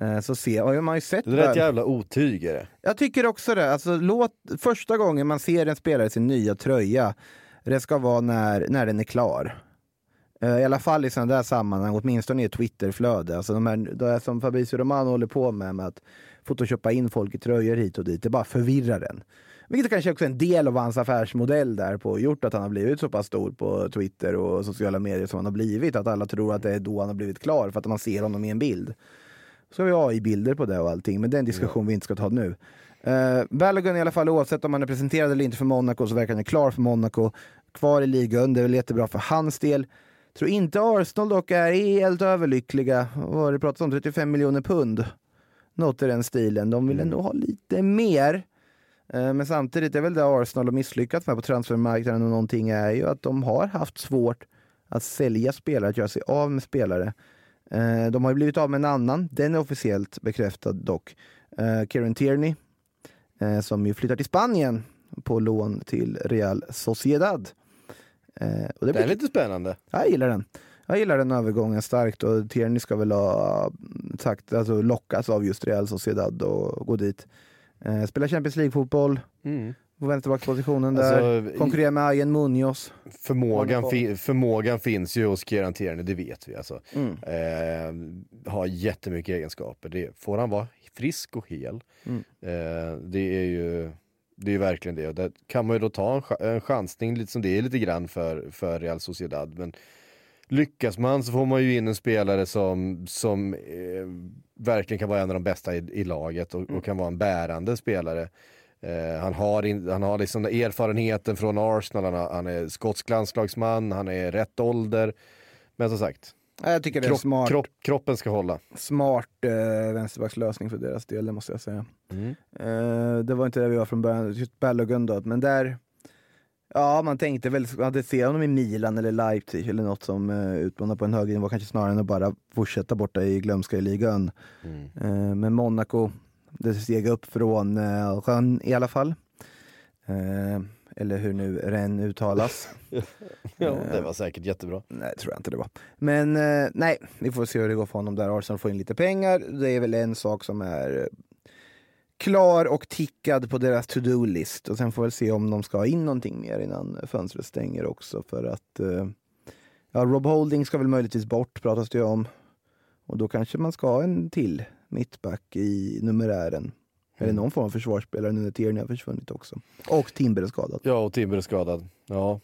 Eh, Så se, har man ju sett... Det är ett jävla otyg är det. Jag tycker också det. Alltså, låt, första gången man ser en spelare i sin nya tröja, det ska vara när, när den är klar. Eh, I alla fall i sådana där sammanhang, åtminstone i ett Twitterflöde. Alltså de här, det är som Fabrizio Romano håller på med, med att photoshoppa in folk i tröjor hit och dit. Det bara förvirrar en. Vilket kanske också är en del av hans affärsmodell där på gjort att han har blivit så pass stor på Twitter och sociala medier som han har blivit. Att alla tror att det är då han har blivit klar för att man ser honom i en bild. Så har vi AI-bilder på det och allting, men det är en diskussion vi inte ska ta nu. Uh, Balogun i alla fall, oavsett om han är presenterad eller inte för Monaco, så verkar han klar för Monaco. Kvar i ligan, det är väl jättebra för hans del. Tror inte Arsenal dock är helt överlyckliga. Vad det pratats om? 35 miljoner pund. Något i den stilen. De vill ändå ha lite mer. Eh, Men samtidigt är väl det Arsenal har misslyckats med på transfermarknaden och någonting är ju att de har haft svårt att sälja spelare, att göra sig av med spelare. Eh, De har ju blivit av med en annan, den är officiellt bekräftad dock. Eh, Kieran Tierney, som ju flyttar till Spanien på lån till Real Sociedad. Eh, Och det Det är lite spännande. jag gillar den. Jag gillar den övergången starkt och Tierney ska väl ha sagt, alltså lockas av just Real Sociedad och gå dit. Eh, spela Champions League-fotboll Mm. på vänsterbackspositionen där. Alltså, Konkurrera med Ayen Munoz. Förmågan, fi- förmågan finns ju hos Kieran Tierney, det vet vi. Alltså. Mm. Eh, har jättemycket egenskaper. Det, får han vara frisk och hel, Mm. eh, det är ju det är verkligen det. Och där kan man ju då ta en, ch- en chansning, lite som det är lite grann för, för Real Sociedad. Men lyckas man så får man ju in en spelare som, som eh, verkligen kan vara en av de bästa i, i laget och, och kan vara en bärande spelare. Eh, han har, in, han har liksom erfarenheten från Arsenal, han, har, han är skotsk landslagsman, han är rätt ålder. Men som sagt, Jag tycker det är smart, kropp, kroppen ska hålla. smart eh, vänsterbackslösning för deras del, det måste jag säga. Mm. Eh, det var inte det vi var från början, just Balogun då, men där Ja, man tänkte väl, hade se honom i Milan eller Leipzig eller något som uh, utmanar på en högre nivå, kanske snarare än att bara fortsätta borta i glömska i ligan. Mm. Eh, men Monaco, det steg upp från uh, Rennes i alla fall. Eh, eller hur nu Rennes uttalas. Ja, det var säkert jättebra. Nej, tror jag inte det var. Men eh, nej, vi får se hur det går för honom där. Arsenal får in lite pengar. Det är väl en sak som är eh, klar och tickad på deras to-do-list. Och sen får vi se om de ska ha in någonting mer innan fönstret stänger också. För att eh, ja, Rob Holding ska väl möjligtvis bort, pratas det ju om. Och då kanske man ska ha en till mittback i numerären. Eller någon form av försvarsspelare nu när Tierney har försvunnit också. Och Timber är skadad. Ja, och Timber är skadad. Ja.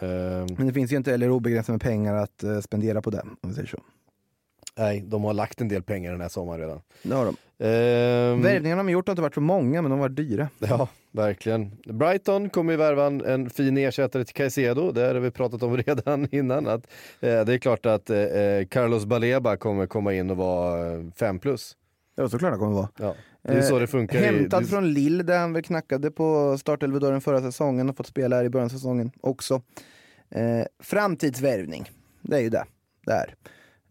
Ehm, Men det finns ju inte heller obegränsat med pengar att eh, spendera på det, om vi säger så. nej, de har lagt en del pengar den här sommaren redan. Det har de. Ehm, Värvningarna de har gjort har inte varit så många, men de har varit dyra. Ja, verkligen. Brighton kommer ju värva en, en fin ersättare till Caicedo. Det har vi pratat om redan innan. Att, eh, det är klart att eh, Carlos Baleba kommer komma in och vara eh, fem plus. Ja, såklart det kommer vara. Ja, det är så det funkar. i- Hämtad det- från Lille där han väl knackade på startelvedörren förra säsongen och fått spela här i början av säsongen också. Eh, framtidsvärvning, det är ju det. Där.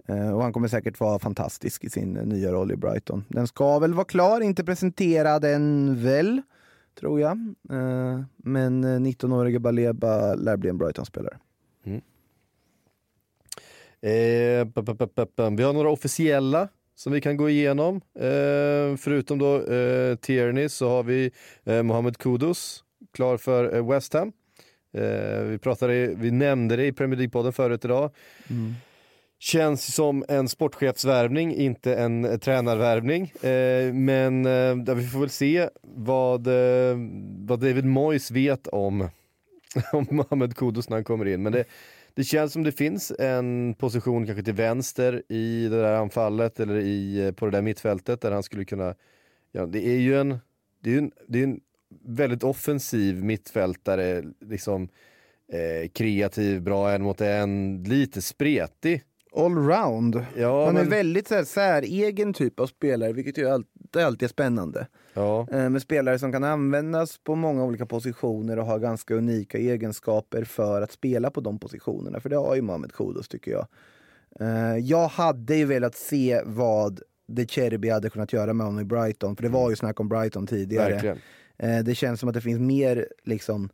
Eh, och han kommer säkert vara fantastisk i sin eh, nya roll i Brighton. Den ska väl vara klar, inte presenterad än väl, tror jag. Eh, men eh, 19-årige Baleba lär bli en Brighton-spelare. Eh, pa- pa. vi har några officiella som vi kan gå igenom. Eh, förutom då eh, Tierney så har vi eh, Mohamed Kudus klar för eh, West Ham. Eh, vi, pratade, vi nämnde det i Premier League-podden förut idag. Känns som en sportchefsvärvning, inte en eh, tränarvärvning. Eh, men vi får väl se vad, vad David Moyes vet om, om Mohamed Kudus när han kommer in. Men det, det känns som det finns en position kanske till vänster i det där anfallet eller i, eh, på det där mittfältet där han skulle kunna, ja det är ju en det är en, det är en väldigt offensiv mittfältare, liksom eh, kreativ, bra en mot en, lite spretig. Allround. Ja, Han är men- väldigt så här, säregen typ av spelare, vilket ju alltid, alltid är spännande. Ja. Eh, Med spelare som kan användas på många olika positioner och har ganska unika egenskaper för att spela på de positionerna. För det har ju Mohamed Kudus tycker jag. Eh, Jag hade ju velat se vad De Cherby hade kunnat göra med honom i Brighton, för det var ju snack om Brighton tidigare. Verkligen. Eh, Det känns som att det finns mer liksom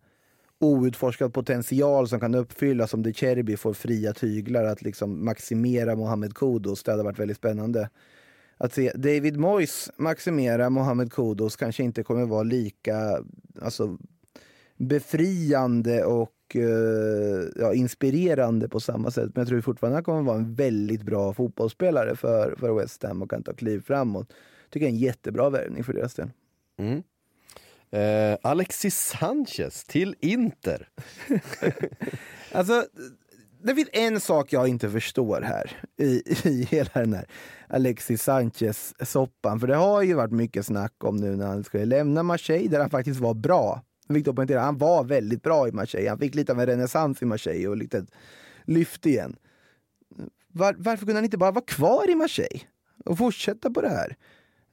outforskad potential som kan uppfyllas om De Cherbi får fria tyglar att liksom maximera Mohamed Kudos Det hade varit väldigt spännande. Att se David Moyes maximera Mohamed Kudos kanske inte kommer vara lika alltså, befriande och eh, ja, inspirerande på samma sätt. Men jag tror fortfarande att han kommer vara en väldigt bra fotbollsspelare för, för West Ham och kan ta kliv framåt. Tycker jag är en jättebra värvning för deras del. Mm. Eh, Alexis Sanchez till Inter. Alltså, det finns en sak jag inte förstår här i, i hela den här Alexis Sanchez-soppan. För det har ju varit mycket snack om nu när han skulle lämna Marseille, där han faktiskt var bra. Viktor poängterar, han var väldigt bra i Marseille. Han fick lite av en renässans i Marseille och lite lyft igen. Var, varför kunde han inte bara vara kvar i Marseille och fortsätta på det här?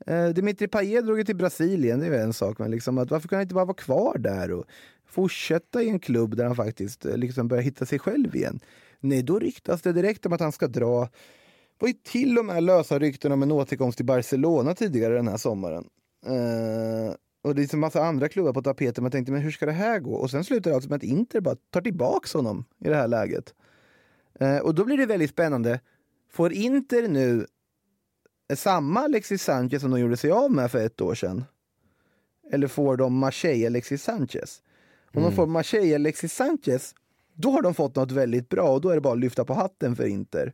Eh, Dimitri Payet drog ju till Brasilien, det är en sak. Men liksom att varför kan han inte bara vara kvar där och fortsätta i en klubb där han faktiskt eh, liksom börjar hitta sig själv igen? Nej, då ryktas det direkt om att han ska dra. Det var ju till och med lösa rykten om en återkomst till Barcelona tidigare den här sommaren. Eh, och det är en massa andra klubbar på tapeten. Man tänkte, men hur ska det här gå? Och sen slutar det alltså med att Inter bara tar tillbaks honom i det här läget. Eh, och då blir det väldigt spännande. Får Inter nu samma Alexis Sanchez som de gjorde sig av med för ett år sedan? Eller får de Marseille Alexis Sanchez? Om de får Marseille Alexis Sanchez, då har de fått något väldigt bra och då är det bara att lyfta på hatten för Inter.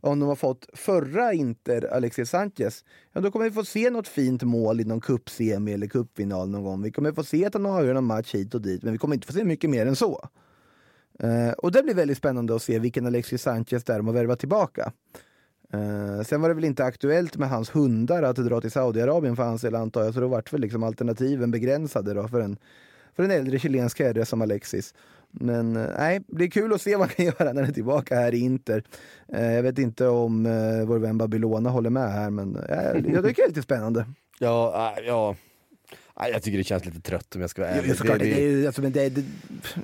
Om de har fått förra Inter Alexis Sanchez, ja då kommer vi få se något fint mål i någon cupsemi eller cupfinal någon gång. Vi kommer få se att han avgör någon match hit och dit, men vi kommer inte få se mycket mer än så. Eh, och det blir väldigt spännande att se vilken Alexis Sanchez där de har värvat tillbaka. Eh, sen var det väl inte aktuellt med hans hundar att dra till Saudiarabien för hans del antar jag, så då vart väl liksom alternativen begränsade då för en, för en äldre chilensk herre som Alexis. Men eh, nej, det blir kul att se vad han kan göra när han är tillbaka här i Inter. Eh, jag vet inte om eh, vår vän Babylona håller med här, men eh, jag tycker det är lite spännande. Ja, äh, ja. Nej, jag tycker det känns lite trött om jag ska vara ärlig. Ja, såklart, det, är ju- alltså, men det, det,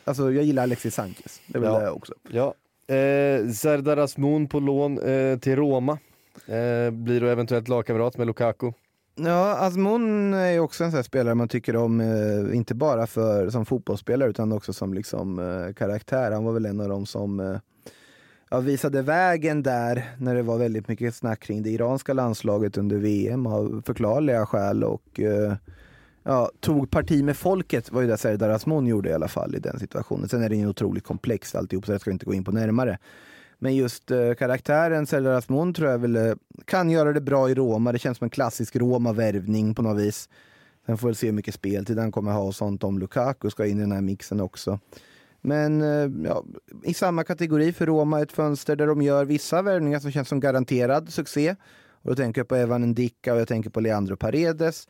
alltså, jag gillar Alexis Sanchez, det är väl Ja. det jag också. Ja. Eh, Serdar Asmoun på lån eh, till Roma. Eh, blir då eventuellt lagkamrat med Lukaku. Ja, Asmoun är ju också en sån här spelare man tycker om, eh, inte bara för, som fotbollsspelare utan också som liksom, eh, karaktär. Han var väl en av dem som eh, ja, visade vägen där när det var väldigt mycket snack kring det iranska landslaget under VM av förklarliga skäl och eh, ja, tog parti med folket var ju det Serdar Asmon gjorde i alla fall i den situationen. Sen är det ju otroligt komplext alltihop så det ska vi inte gå in på närmare. Men just eh, karaktären Serdar Asmon tror jag väl eh, kan göra det bra i Roma. Det känns som en klassisk Roma-värvning på något vis. Sen får vi se hur mycket speltid han kommer ha och sånt om Lukaku ska in i den här mixen också. Men eh, ja, i samma kategori för Roma, ett fönster där de gör vissa värvningar som känns som garanterad succé. Och då tänker jag på Evan Ndicka och jag tänker på Leandro Paredes.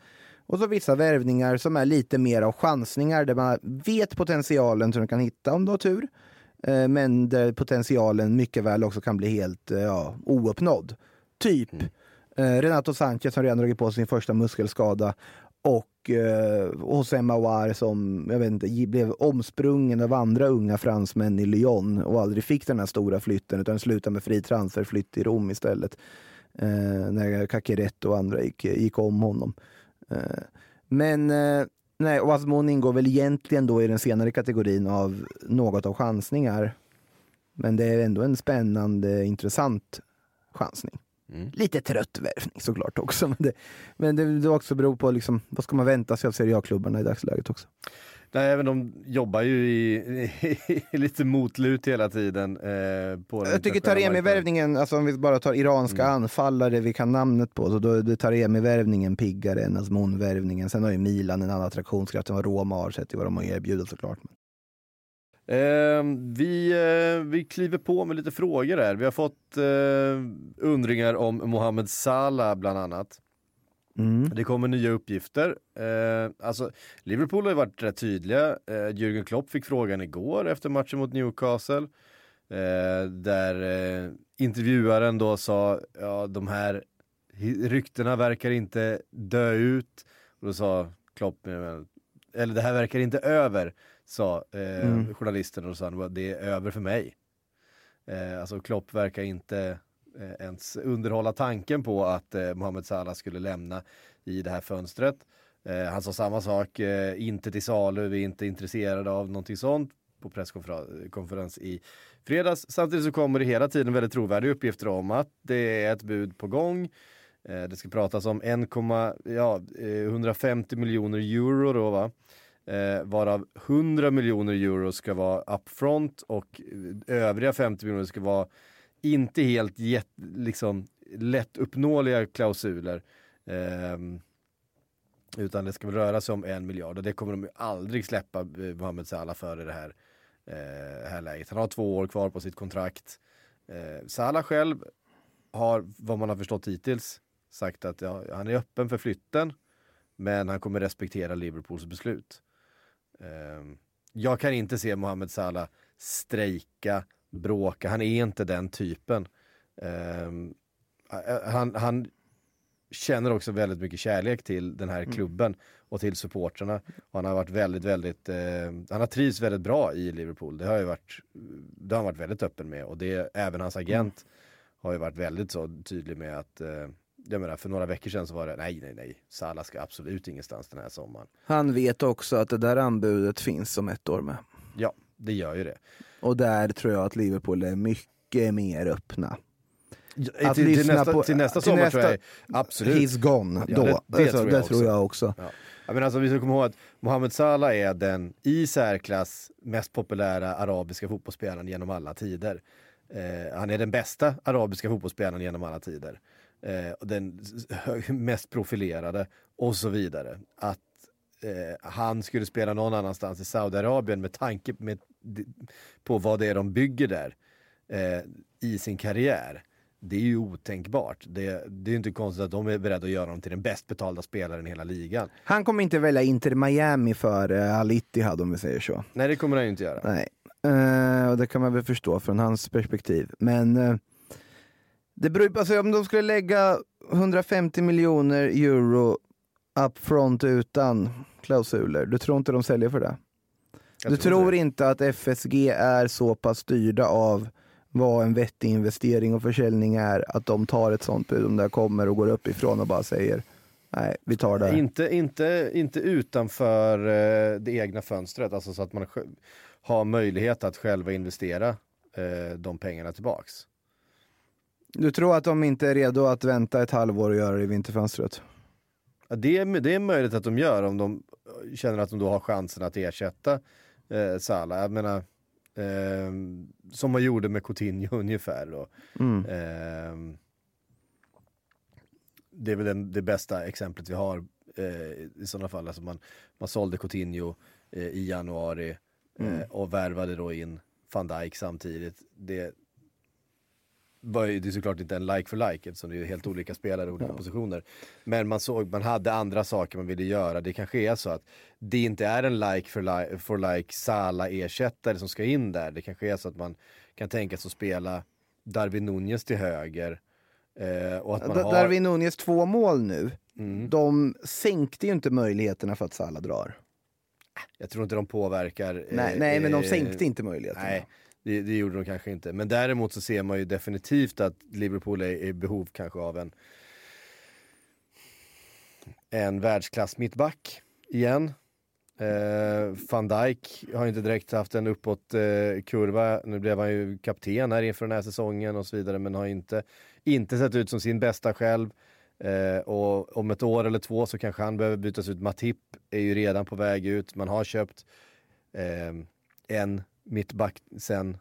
Och så vissa värvningar som är lite mer av chansningar där man vet potentialen som de kan hitta om de har tur. Eh, Men där potentialen mycket väl också kan bli helt eh, ja, ouppnådd. Typ eh, Renato Sanchez som redan dragit på sin första muskelskada och eh, José Mawar som jag vet inte, blev omsprungen av andra unga fransmän i Lyon och aldrig fick den här stora flytten utan slutade med fri transferflytt till Rom istället. Eh, när Caqueret och andra gick, gick om honom. Eh, men eh, nej, och Asmon ingår väl egentligen då i den senare kategorin av något av chansningar. Men det är ändå en spännande, intressant chansning. Lite trött värvning såklart också. Men det, men det, det också beror på liksom, vad ska man vänta sig av Serie A-klubbarna i dagsläget också. Nej, även de jobbar ju i, i lite motlut hela tiden. Eh, på Jag tycker. Taremi-värvningen, alltså om vi bara tar iranska Mm. anfallare vi kan namnet på, så då är Taremi-värvningen piggare än Asmon-värvningen. Sen har ju Milan en annan attraktionskraft än vad Roma har sett till vad de har erbjudit såklart. Eh, vi, eh, vi kliver på med lite frågor här. Vi har fått eh, undringar om Mohamed Salah bland annat. Mm. Det kommer nya uppgifter. Eh, alltså, Liverpool har ju varit rätt tydliga. Eh, Jürgen Klopp fick frågan igår efter matchen mot Newcastle. Eh, där eh, intervjuaren då sa, ja de här ryktena verkar inte dö ut. Och då sa Klopp, eller det här verkar inte över, sa eh, Mm. journalisten och då sa han, "Well, det är över för mig. Eh, alltså Klopp verkar inte Eh, ens underhålla tanken på att eh, Mohamed Salah skulle lämna i det här fönstret. Eh, han sa samma sak, eh, inte till salu, vi är inte intresserade av någonting sånt på presskonferens i fredags. Samtidigt så kommer det hela tiden väldigt trovärdiga uppgifter om att det är ett bud på gång. Eh, det ska pratas om 1, ja, eh, 150 miljoner euro då va. Eh, varav 100 miljoner euro ska vara upfront och eh, övriga 50 miljoner ska vara inte helt jätt, liksom, lättuppnåeliga klausuler. Ehm, utan det ska väl röra sig om en miljard och det kommer de ju aldrig släppa eh, Mohamed Salah för i det här, eh, här läget. Han har två år kvar på sitt kontrakt. Eh, Salah själv har, vad man har förstått hittills, sagt att ja, han är öppen för flytten men han kommer respektera Liverpools beslut. Ehm, jag kan inte se Mohamed Salah strejka, bråka, han är inte den typen. Ehm, han, han känner också väldigt mycket kärlek till den här klubben och till supportrarna. Och han har varit väldigt, väldigt, eh, han har trivts väldigt bra i Liverpool. Det har ju varit, det har han varit väldigt öppen med och det, även hans agent har ju varit väldigt så tydlig med att eh, jag menar, för några veckor sedan så var det nej, nej, nej, Salah ska absolut ingenstans den här sommaren. Han vet också att det där anbudet finns om ett år med. Ja, det gör ju det. Och där tror jag att Liverpool är mycket mer öppna. Att till, till, nästa, på- till nästa sommar nästa- tror jag absolut. He's gone Ja, då. det- det Alltså, tror jag det tror jag också. Ja. Ja, men alltså, vi ska komma ihåg att Mohamed Salah är den i särklass mest populära arabiska fotbollsspelaren genom alla tider. Eh, han är den bästa arabiska fotbollsspelaren genom alla tider. Eh, den mest profilerade och så vidare. Att eh, han skulle spela någon annanstans i Saudiarabien med tanke med, på vad det är de bygger där eh, i sin karriär. Det är ju otänkbart. Det, det är ju inte konstigt att de är beredda att göra honom till den bäst betalda spelaren i hela ligan. Han kommer inte välja Inter Miami för uh, Al Ittihad om vi säger så. Nej, det kommer han ju inte göra. Nej, Eh, och det kan man väl förstå från hans perspektiv. Men eh, det beror alltså, om de skulle lägga 150 miljoner euro upfront utan klausuler, du tror inte de säljer för det? Jag du tror tror inte att FSG är så pass styrda av vad en vettig investering och försäljning är, att de tar ett sånt bud om det kommer och går uppifrån och bara säger nej, vi tar det. här." Inte, inte, inte utanför eh, det egna fönstret, alltså så att man har möjlighet att själva investera eh, de pengarna tillbaks. Du tror att de inte är redo att vänta ett halvår och göra det i vinterfönstret? Ja, det, är, det är möjligt att de gör om de känner att de då har chansen att ersätta eh, Salah. Jag menar, eh, som man gjorde med Coutinho ungefär. Då. Mm. Eh, det är väl den, det bästa exemplet vi har eh, i sådana fall. Alltså man, man sålde Coutinho eh, i januari eh, Mm. och värvade då in van Dijk samtidigt. Det var ju det är såklart inte en like for like eftersom det är helt olika spelare i olika positioner. Men man såg, man hade andra saker man ville göra. Det kanske är så att det inte är en like for like, for like Sala-ersättare som ska in där. Det kanske är så att man kan tänka sig att spela Darwin Nunez till höger. Eh, och att man har... Darwin Nunez två mål nu, Mm. de sänkte ju inte möjligheterna för att Salah drar. Jag tror inte de påverkar. eh, Nej, nej men de eh, sänkte inte möjligheterna. Nej, det, det gjorde de kanske inte. Men däremot så ser man ju definitivt att Liverpool är i behov kanske av en en världsklass mittback igen. Eh, Van Dijk har ju inte direkt haft en uppåt eh, kurva. Nu blev han ju kapten här inför den här säsongen och så vidare men har inte, inte sett ut som sin bästa själv. Eh, och om ett år eller två så kanske han behöver bytas ut. Matip är ju redan på väg ut. Man har köpt eh, en mittback sen,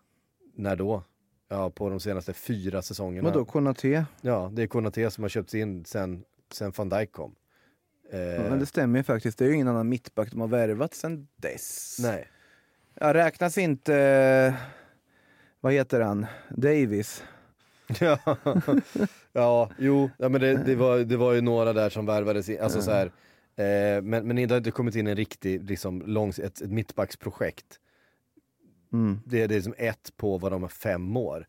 när då? Ja, på de senaste fyra säsongerna. Vadå, Konaté? Ja, det är Konaté som har köpts in sen, sen van Dijk kom. Eh, Ja, men det stämmer ju faktiskt, det är ju ingen annan mittback de har värvat sen dess. Nej. Ja, räknas inte, vad heter han, Davis? Ja, ja jo, ja, men det, det, var, det var ju några där som värvades in, alltså så här, eh, men, men det har inte kommit in en riktig, liksom, långs, ett, ett mittbacksprojekt. Mm. Det, det är som ett på vad de har fem år.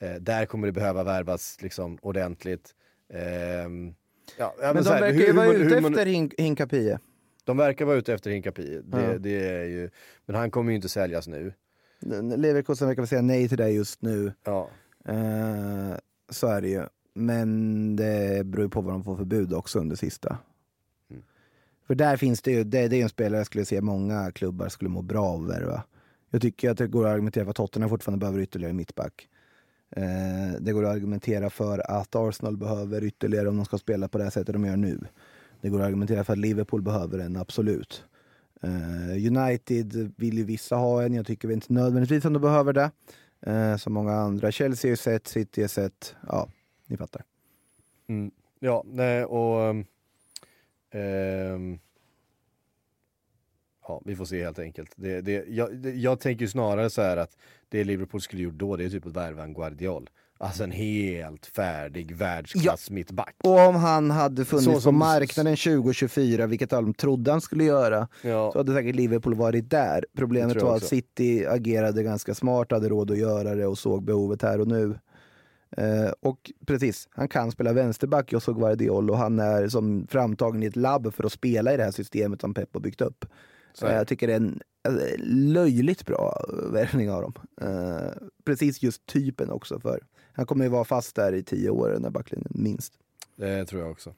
Eh, där kommer det behöva värvas liksom ordentligt. Ehm, ja, Men så de här, verkar hur- ju vara ute man- efter Hin- Hinkapie. De verkar vara ute efter Hinkapi, det, är ju, men han kommer ju inte säljas nu. Leverkusen verkar säga nej till det just nu. Ja. Eh, så är det ju. Men det beror ju på vad de får för bud också under sista. Mm. För där finns det ju, det, det är en spelare jag skulle se många klubbar skulle må bra av att värva. Jag tycker att det går att argumentera för att Tottenham fortfarande behöver ytterligare mittback. Eh, det går att argumentera för att Arsenal behöver ytterligare om de ska spela på det här sättet de gör nu. Det går att argumentera för att Liverpool behöver en, absolut. Eh, United vill ju vissa ha en, jag tycker inte nödvändigtvis att de behöver det. Eh, som många andra. Chelsea har sett, City har sett, ja, ni fattar. Mm. Ja, nej, och... Um, um ja, vi får se helt enkelt. Det, det, jag, det, jag tänker snarare så här att det Liverpool skulle gjort då, det är typ att värva en Guardiol. Alltså en helt färdig världsklass mittback. Och om han hade funnits Så på som- marknaden 2024, vilket alla trodde han skulle göra, Ja. så hade säkert Liverpool varit där. Problemet var att. City agerade ganska smart, hade råd att göra det och såg behovet här och nu. Eh, och precis, han kan spela vänsterback, jag såg Guardiol och han är som framtagen i ett labb för att spela i det här systemet som Pep har byggt upp. Så Eh, jag tycker det är en eh, löjligt bra värvning av dem. Eh, precis just typen också, för han kommer ju vara fast där i tio år, den där backlinjen, minst. Det tror jag också.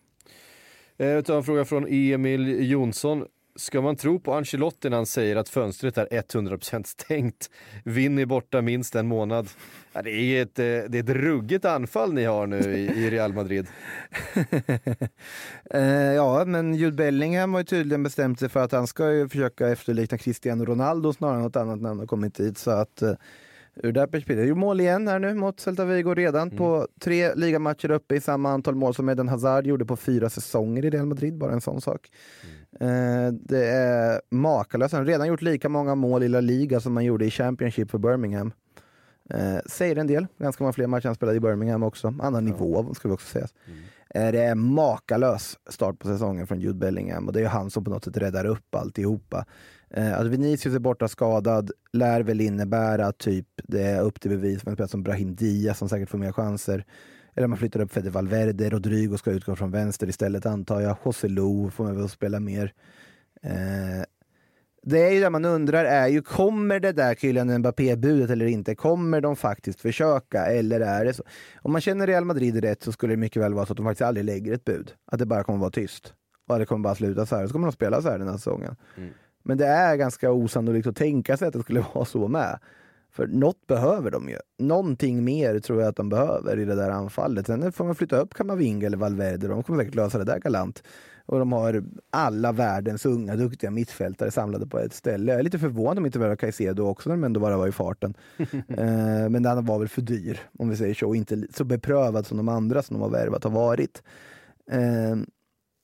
Eh, Jag tar en fråga från Emil Jonsson. Ska man tro på Ancelotti när han säger att fönstret är 100% stängt? Vinner borta minst en månad. Ja, det, är ett, eh, det är ett ruggigt anfall ni har nu i, i Real Madrid. Eh, ja, men Jude Bellingham har ju tydligen bestämt sig för att han ska ju försöka efterlikna Cristiano Ronaldo snarare än något annat när han har kommit hit. Så att eh, ur det här perspektivet, gjorde mål igen här nu mot Celta Vigo redan på tre ligamatcher uppe i samma antal mål som Eden Hazard gjorde på fyra säsonger i Real Madrid, bara en sån sak. Eh, det är makalöst, han har redan gjort lika många mål i La Liga som han gjorde i Championship för Birmingham. Eh, säger en del, ganska många fler matcher han spelade i Birmingham också, annan nivå ska vi också säga. Eh, Det är makalös start på säsongen från Jude Bellingham och det är han som på något sätt räddar upp alltihopa. Eh, alltså, Att Vinicius är borta skadad lär väl innebära att typ det är upp till bevis för en spelare som Brahim Diaz som säkert får mer chanser. Eller man flyttar upp Fede Valverde, Rodrigo ska utgå från vänster istället antar jag. José Lo får man väl spela mer. Eh, det är ju det man undrar är ju, kommer det där Kylian Mbappé-budet eller inte? Kommer de faktiskt försöka eller är det så? Om man känner Real Madrid rätt så skulle det mycket väl vara så att de faktiskt aldrig lägger ett bud. Att det bara kommer vara tyst. Och att det kommer bara sluta så här. Så kommer de spela så här den här säsongen. Mm. Men det är ganska osannolikt att tänka sig att det skulle vara så med. För något behöver de ju. Någonting mer tror jag att de behöver i det där anfallet. Sen får man flytta upp Kamavinga eller Valverde. De kommer säkert lösa det där galant. Och de har alla världens unga duktiga mittfältare samlade på ett ställe. Jag är lite förvånad om inte värva Caicedo också när de ändå bara var i farten. eh, men den var väl för dyr om vi säger så. Och inte så beprövad som de andra som de har värvat har varit. Eh,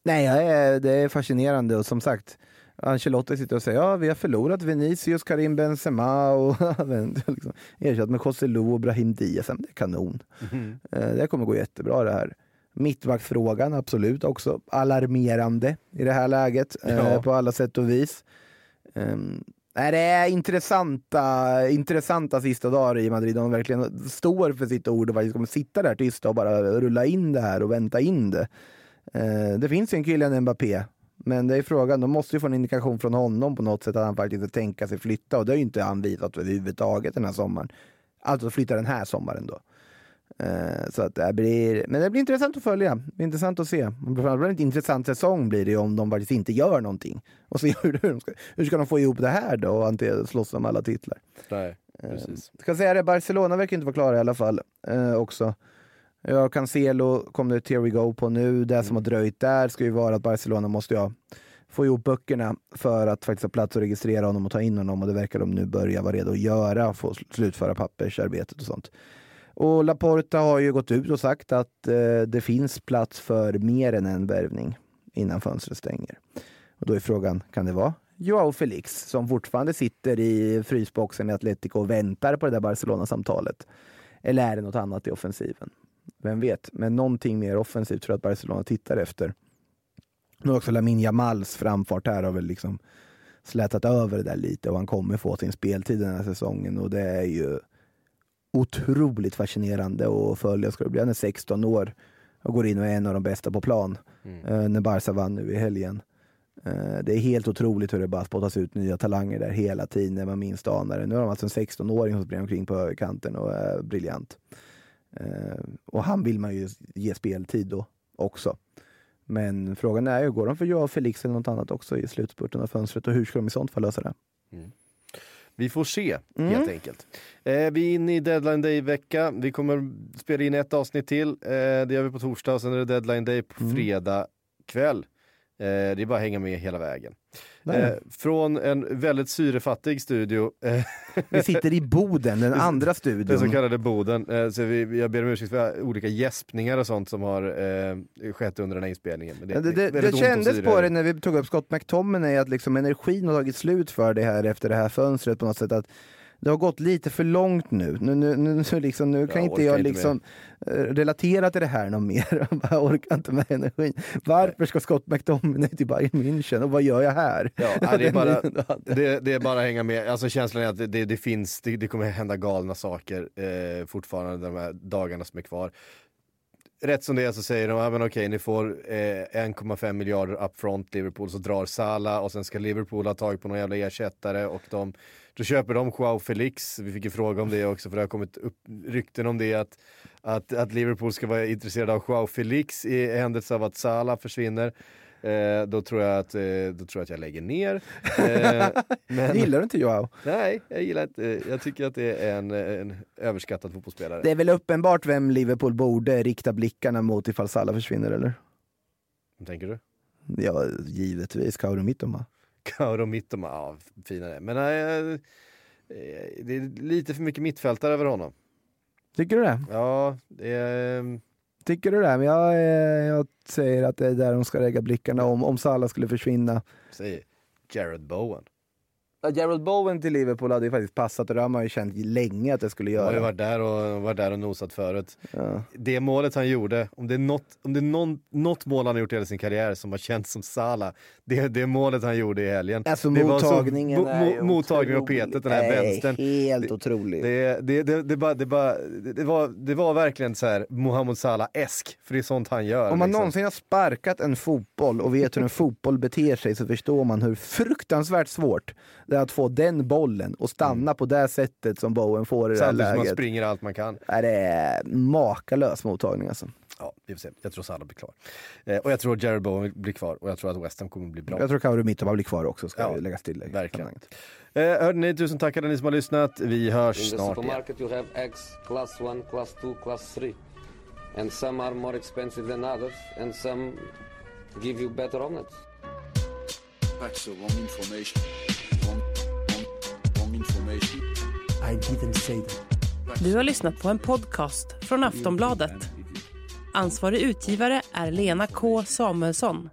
nej, det är fascinerande och som sagt Ancelotti sitter och säger ja vi har förlorat Vinicius, Karim Benzema och liksom, ersatt med José Lu och Brahim Diaz. Det är kanon. Eh, Det kommer gå jättebra det här. Mittbackfrågan absolut också alarmerande i det här läget eh, Ja. på alla sätt och vis. Nej, det är intressanta, intressanta sista dagar i Madrid. De verkligen står för sitt ord och faktiskt kommer sitta där tysta och bara rulla in det här och vänta in det. Eh, det finns ju en Kylian Mbappé, men det är frågan, de måste ju få en indikation från honom på något sätt att han faktiskt vill tänka sig flytta och det har ju inte han visat överhuvudtaget den här sommaren. Alltså flytta den här sommaren då. Eh, Så att det blir, men det blir intressant att följa. Det blir intressant att se. Framförallt en intressant säsong blir det om de faktiskt inte gör någonting. Och se hur, hur, de ska, hur ska de få ihop det här då och slåss om alla titlar. Nej, precis. Ska säga det, Barcelona verkar inte vara klara i alla fall eh, också. Ja, Cancelo kom det Here We Go på nu. Det som har dröjt där ska ju vara att Barcelona måste ja, få ihop böckerna för att faktiskt ha plats att registrera honom och ta in honom och det verkar de nu börja vara redo att göra, få sl- slutföra pappersarbetet och sånt. Och Laporta har ju gått ut och sagt att eh, det finns plats för mer än en värvning innan fönstret stänger. Och då är frågan, kan det vara Joao Felix som fortfarande sitter i frysboxen i Atletico och väntar på det där Barcelona-samtalet? Eller är det något annat i offensiven? Vem vet? Men någonting mer offensivt tror jag att Barcelona tittar efter. Nu också Lamin Jamals framfart här har väl liksom slätat över det där lite och han kommer få sin speltid den här säsongen och det är ju otroligt fascinerande att följa. Ska det bli. Han är 16 år och går in och är en av de bästa på plan eh, när Barca vann nu i helgen. Eh, det är helt otroligt hur det bara spottas ut nya talanger där hela tiden när man minst anar det. Nu har de alltså en 16-åring som springer omkring på kanten och är briljant. Eh, och han vill man ju ge speltid då också. Men frågan är ju, går de för Joao Felix eller något annat också i slutspurten av fönstret och hur ska de i sånt fall lösa det? Vi får se Mm. helt enkelt. Eh, vi är inne i deadline day-vecka. Vi kommer spela in ett avsnitt till. Eh, det gör vi på torsdag och sen är det deadline day på Mm. fredag kväll. Eh, det är bara att hänga med hela vägen. Eh, från en väldigt syrefattig studio. Eh, Vi sitter i Boden, den andra Den så studion. kallade Boden. Eh, så vi, jag ber om ursäkt för olika gäspningar och sånt som har eh, skett under den här inspelningen. Men Ja, Det, det, det ont om kändes på det när vi tog upp Scott McTominay att liksom energin har tagit slut för det här efter det här fönstret på något sätt. Att det har gått lite för långt nu. Nu, nu, nu, nu, liksom, nu kan Jag inte jag inte liksom eh, relatera till det här någon mer. Jag orkar inte med energin. Varför ska Scott McTominay till Bayern München och vad gör jag här? Ja, det, är bara, det, det är bara att hänga med. Alltså känslan är att det, det, finns, det, det kommer hända galna saker eh, fortfarande de här dagarna som är kvar. Rätt som det är så säger de, ja, men okej ni får eh, 1,5 miljarder upfront Liverpool, så drar Salah och sen ska Liverpool ha tag på någon jävla ersättare och de, då köper de Joao Felix. Vi fick ju fråga om det också för det har kommit upp rykten om det att, att, att Liverpool ska vara intresserade av Joao Felix i händelse av att Salah försvinner. Eh, då, tror jag att, eh, då tror jag att jag lägger ner. Eh, men, Gillar du inte Joao? Nej, jag gillar inte. Jag tycker att det är en, en överskattad fotbollsspelare. Det är väl uppenbart vem Liverpool borde rikta blickarna mot ifall Salah försvinner, eller? Vad tänker du? Ja, givetvis. Kauru Mittoma. Kauro Mittoma, ja finare. Men nej, eh, det är lite för mycket mittfältare över honom. Tycker du det? Ja, det är... Tycker du det? Men jag, eh, jag säger att det är där de ska lägga blickarna om, om Salah skulle försvinna. Säg Jared Bowen. Ja, Gerald Bowen till Liverpool hade ju faktiskt passat och det har man ju känt länge att det skulle Han har ju göra. varit där och, varit där och nosat förut. Ja. Det målet han gjorde, om det är något, om det är någon, något mål han har gjort i hela sin karriär som har känts som Salah, det är det målet han gjorde i helgen. Alltså det var så- mottagningen mo- mo- Mottagningen och otrolig. petet, den här Nej, vänstern. Helt Det- otroligt. Det, det, det, det, bara, det, bara, det, det, var, det var verkligen så här Mohamed Salah-esk, för det är sånt han gör. Om man liksom. någonsin har sparkat en fotboll och vet hur en fotboll beter sig så förstår man hur fruktansvärt svårt det är att få den bollen och stanna på det sättet som Bowen får i det här Samtidigt som man läget. springer allt man kan. Är det är makalös mottagning alltså. Ja, vi får se. Jag tror Salah blir klar. Eh, och jag tror Jared Bowen blir kvar och jag tror att West Ham kommer bli bra. Jag tror Kauru Mittoma blir kvar också, ska Ja, läggas till. verkligen. Eh, hörde ni, tusen tack alla ni som har lyssnat. Vi hörs In snart igen. you have eggs class 1, class 2, class 3. And some are more expensive than others and some give you better omelets. That's the wrong information. Information. I didn't say that. Du har lyssnat på en podcast från Aftonbladet. Ansvarig utgivare är Lena K Samuelsson.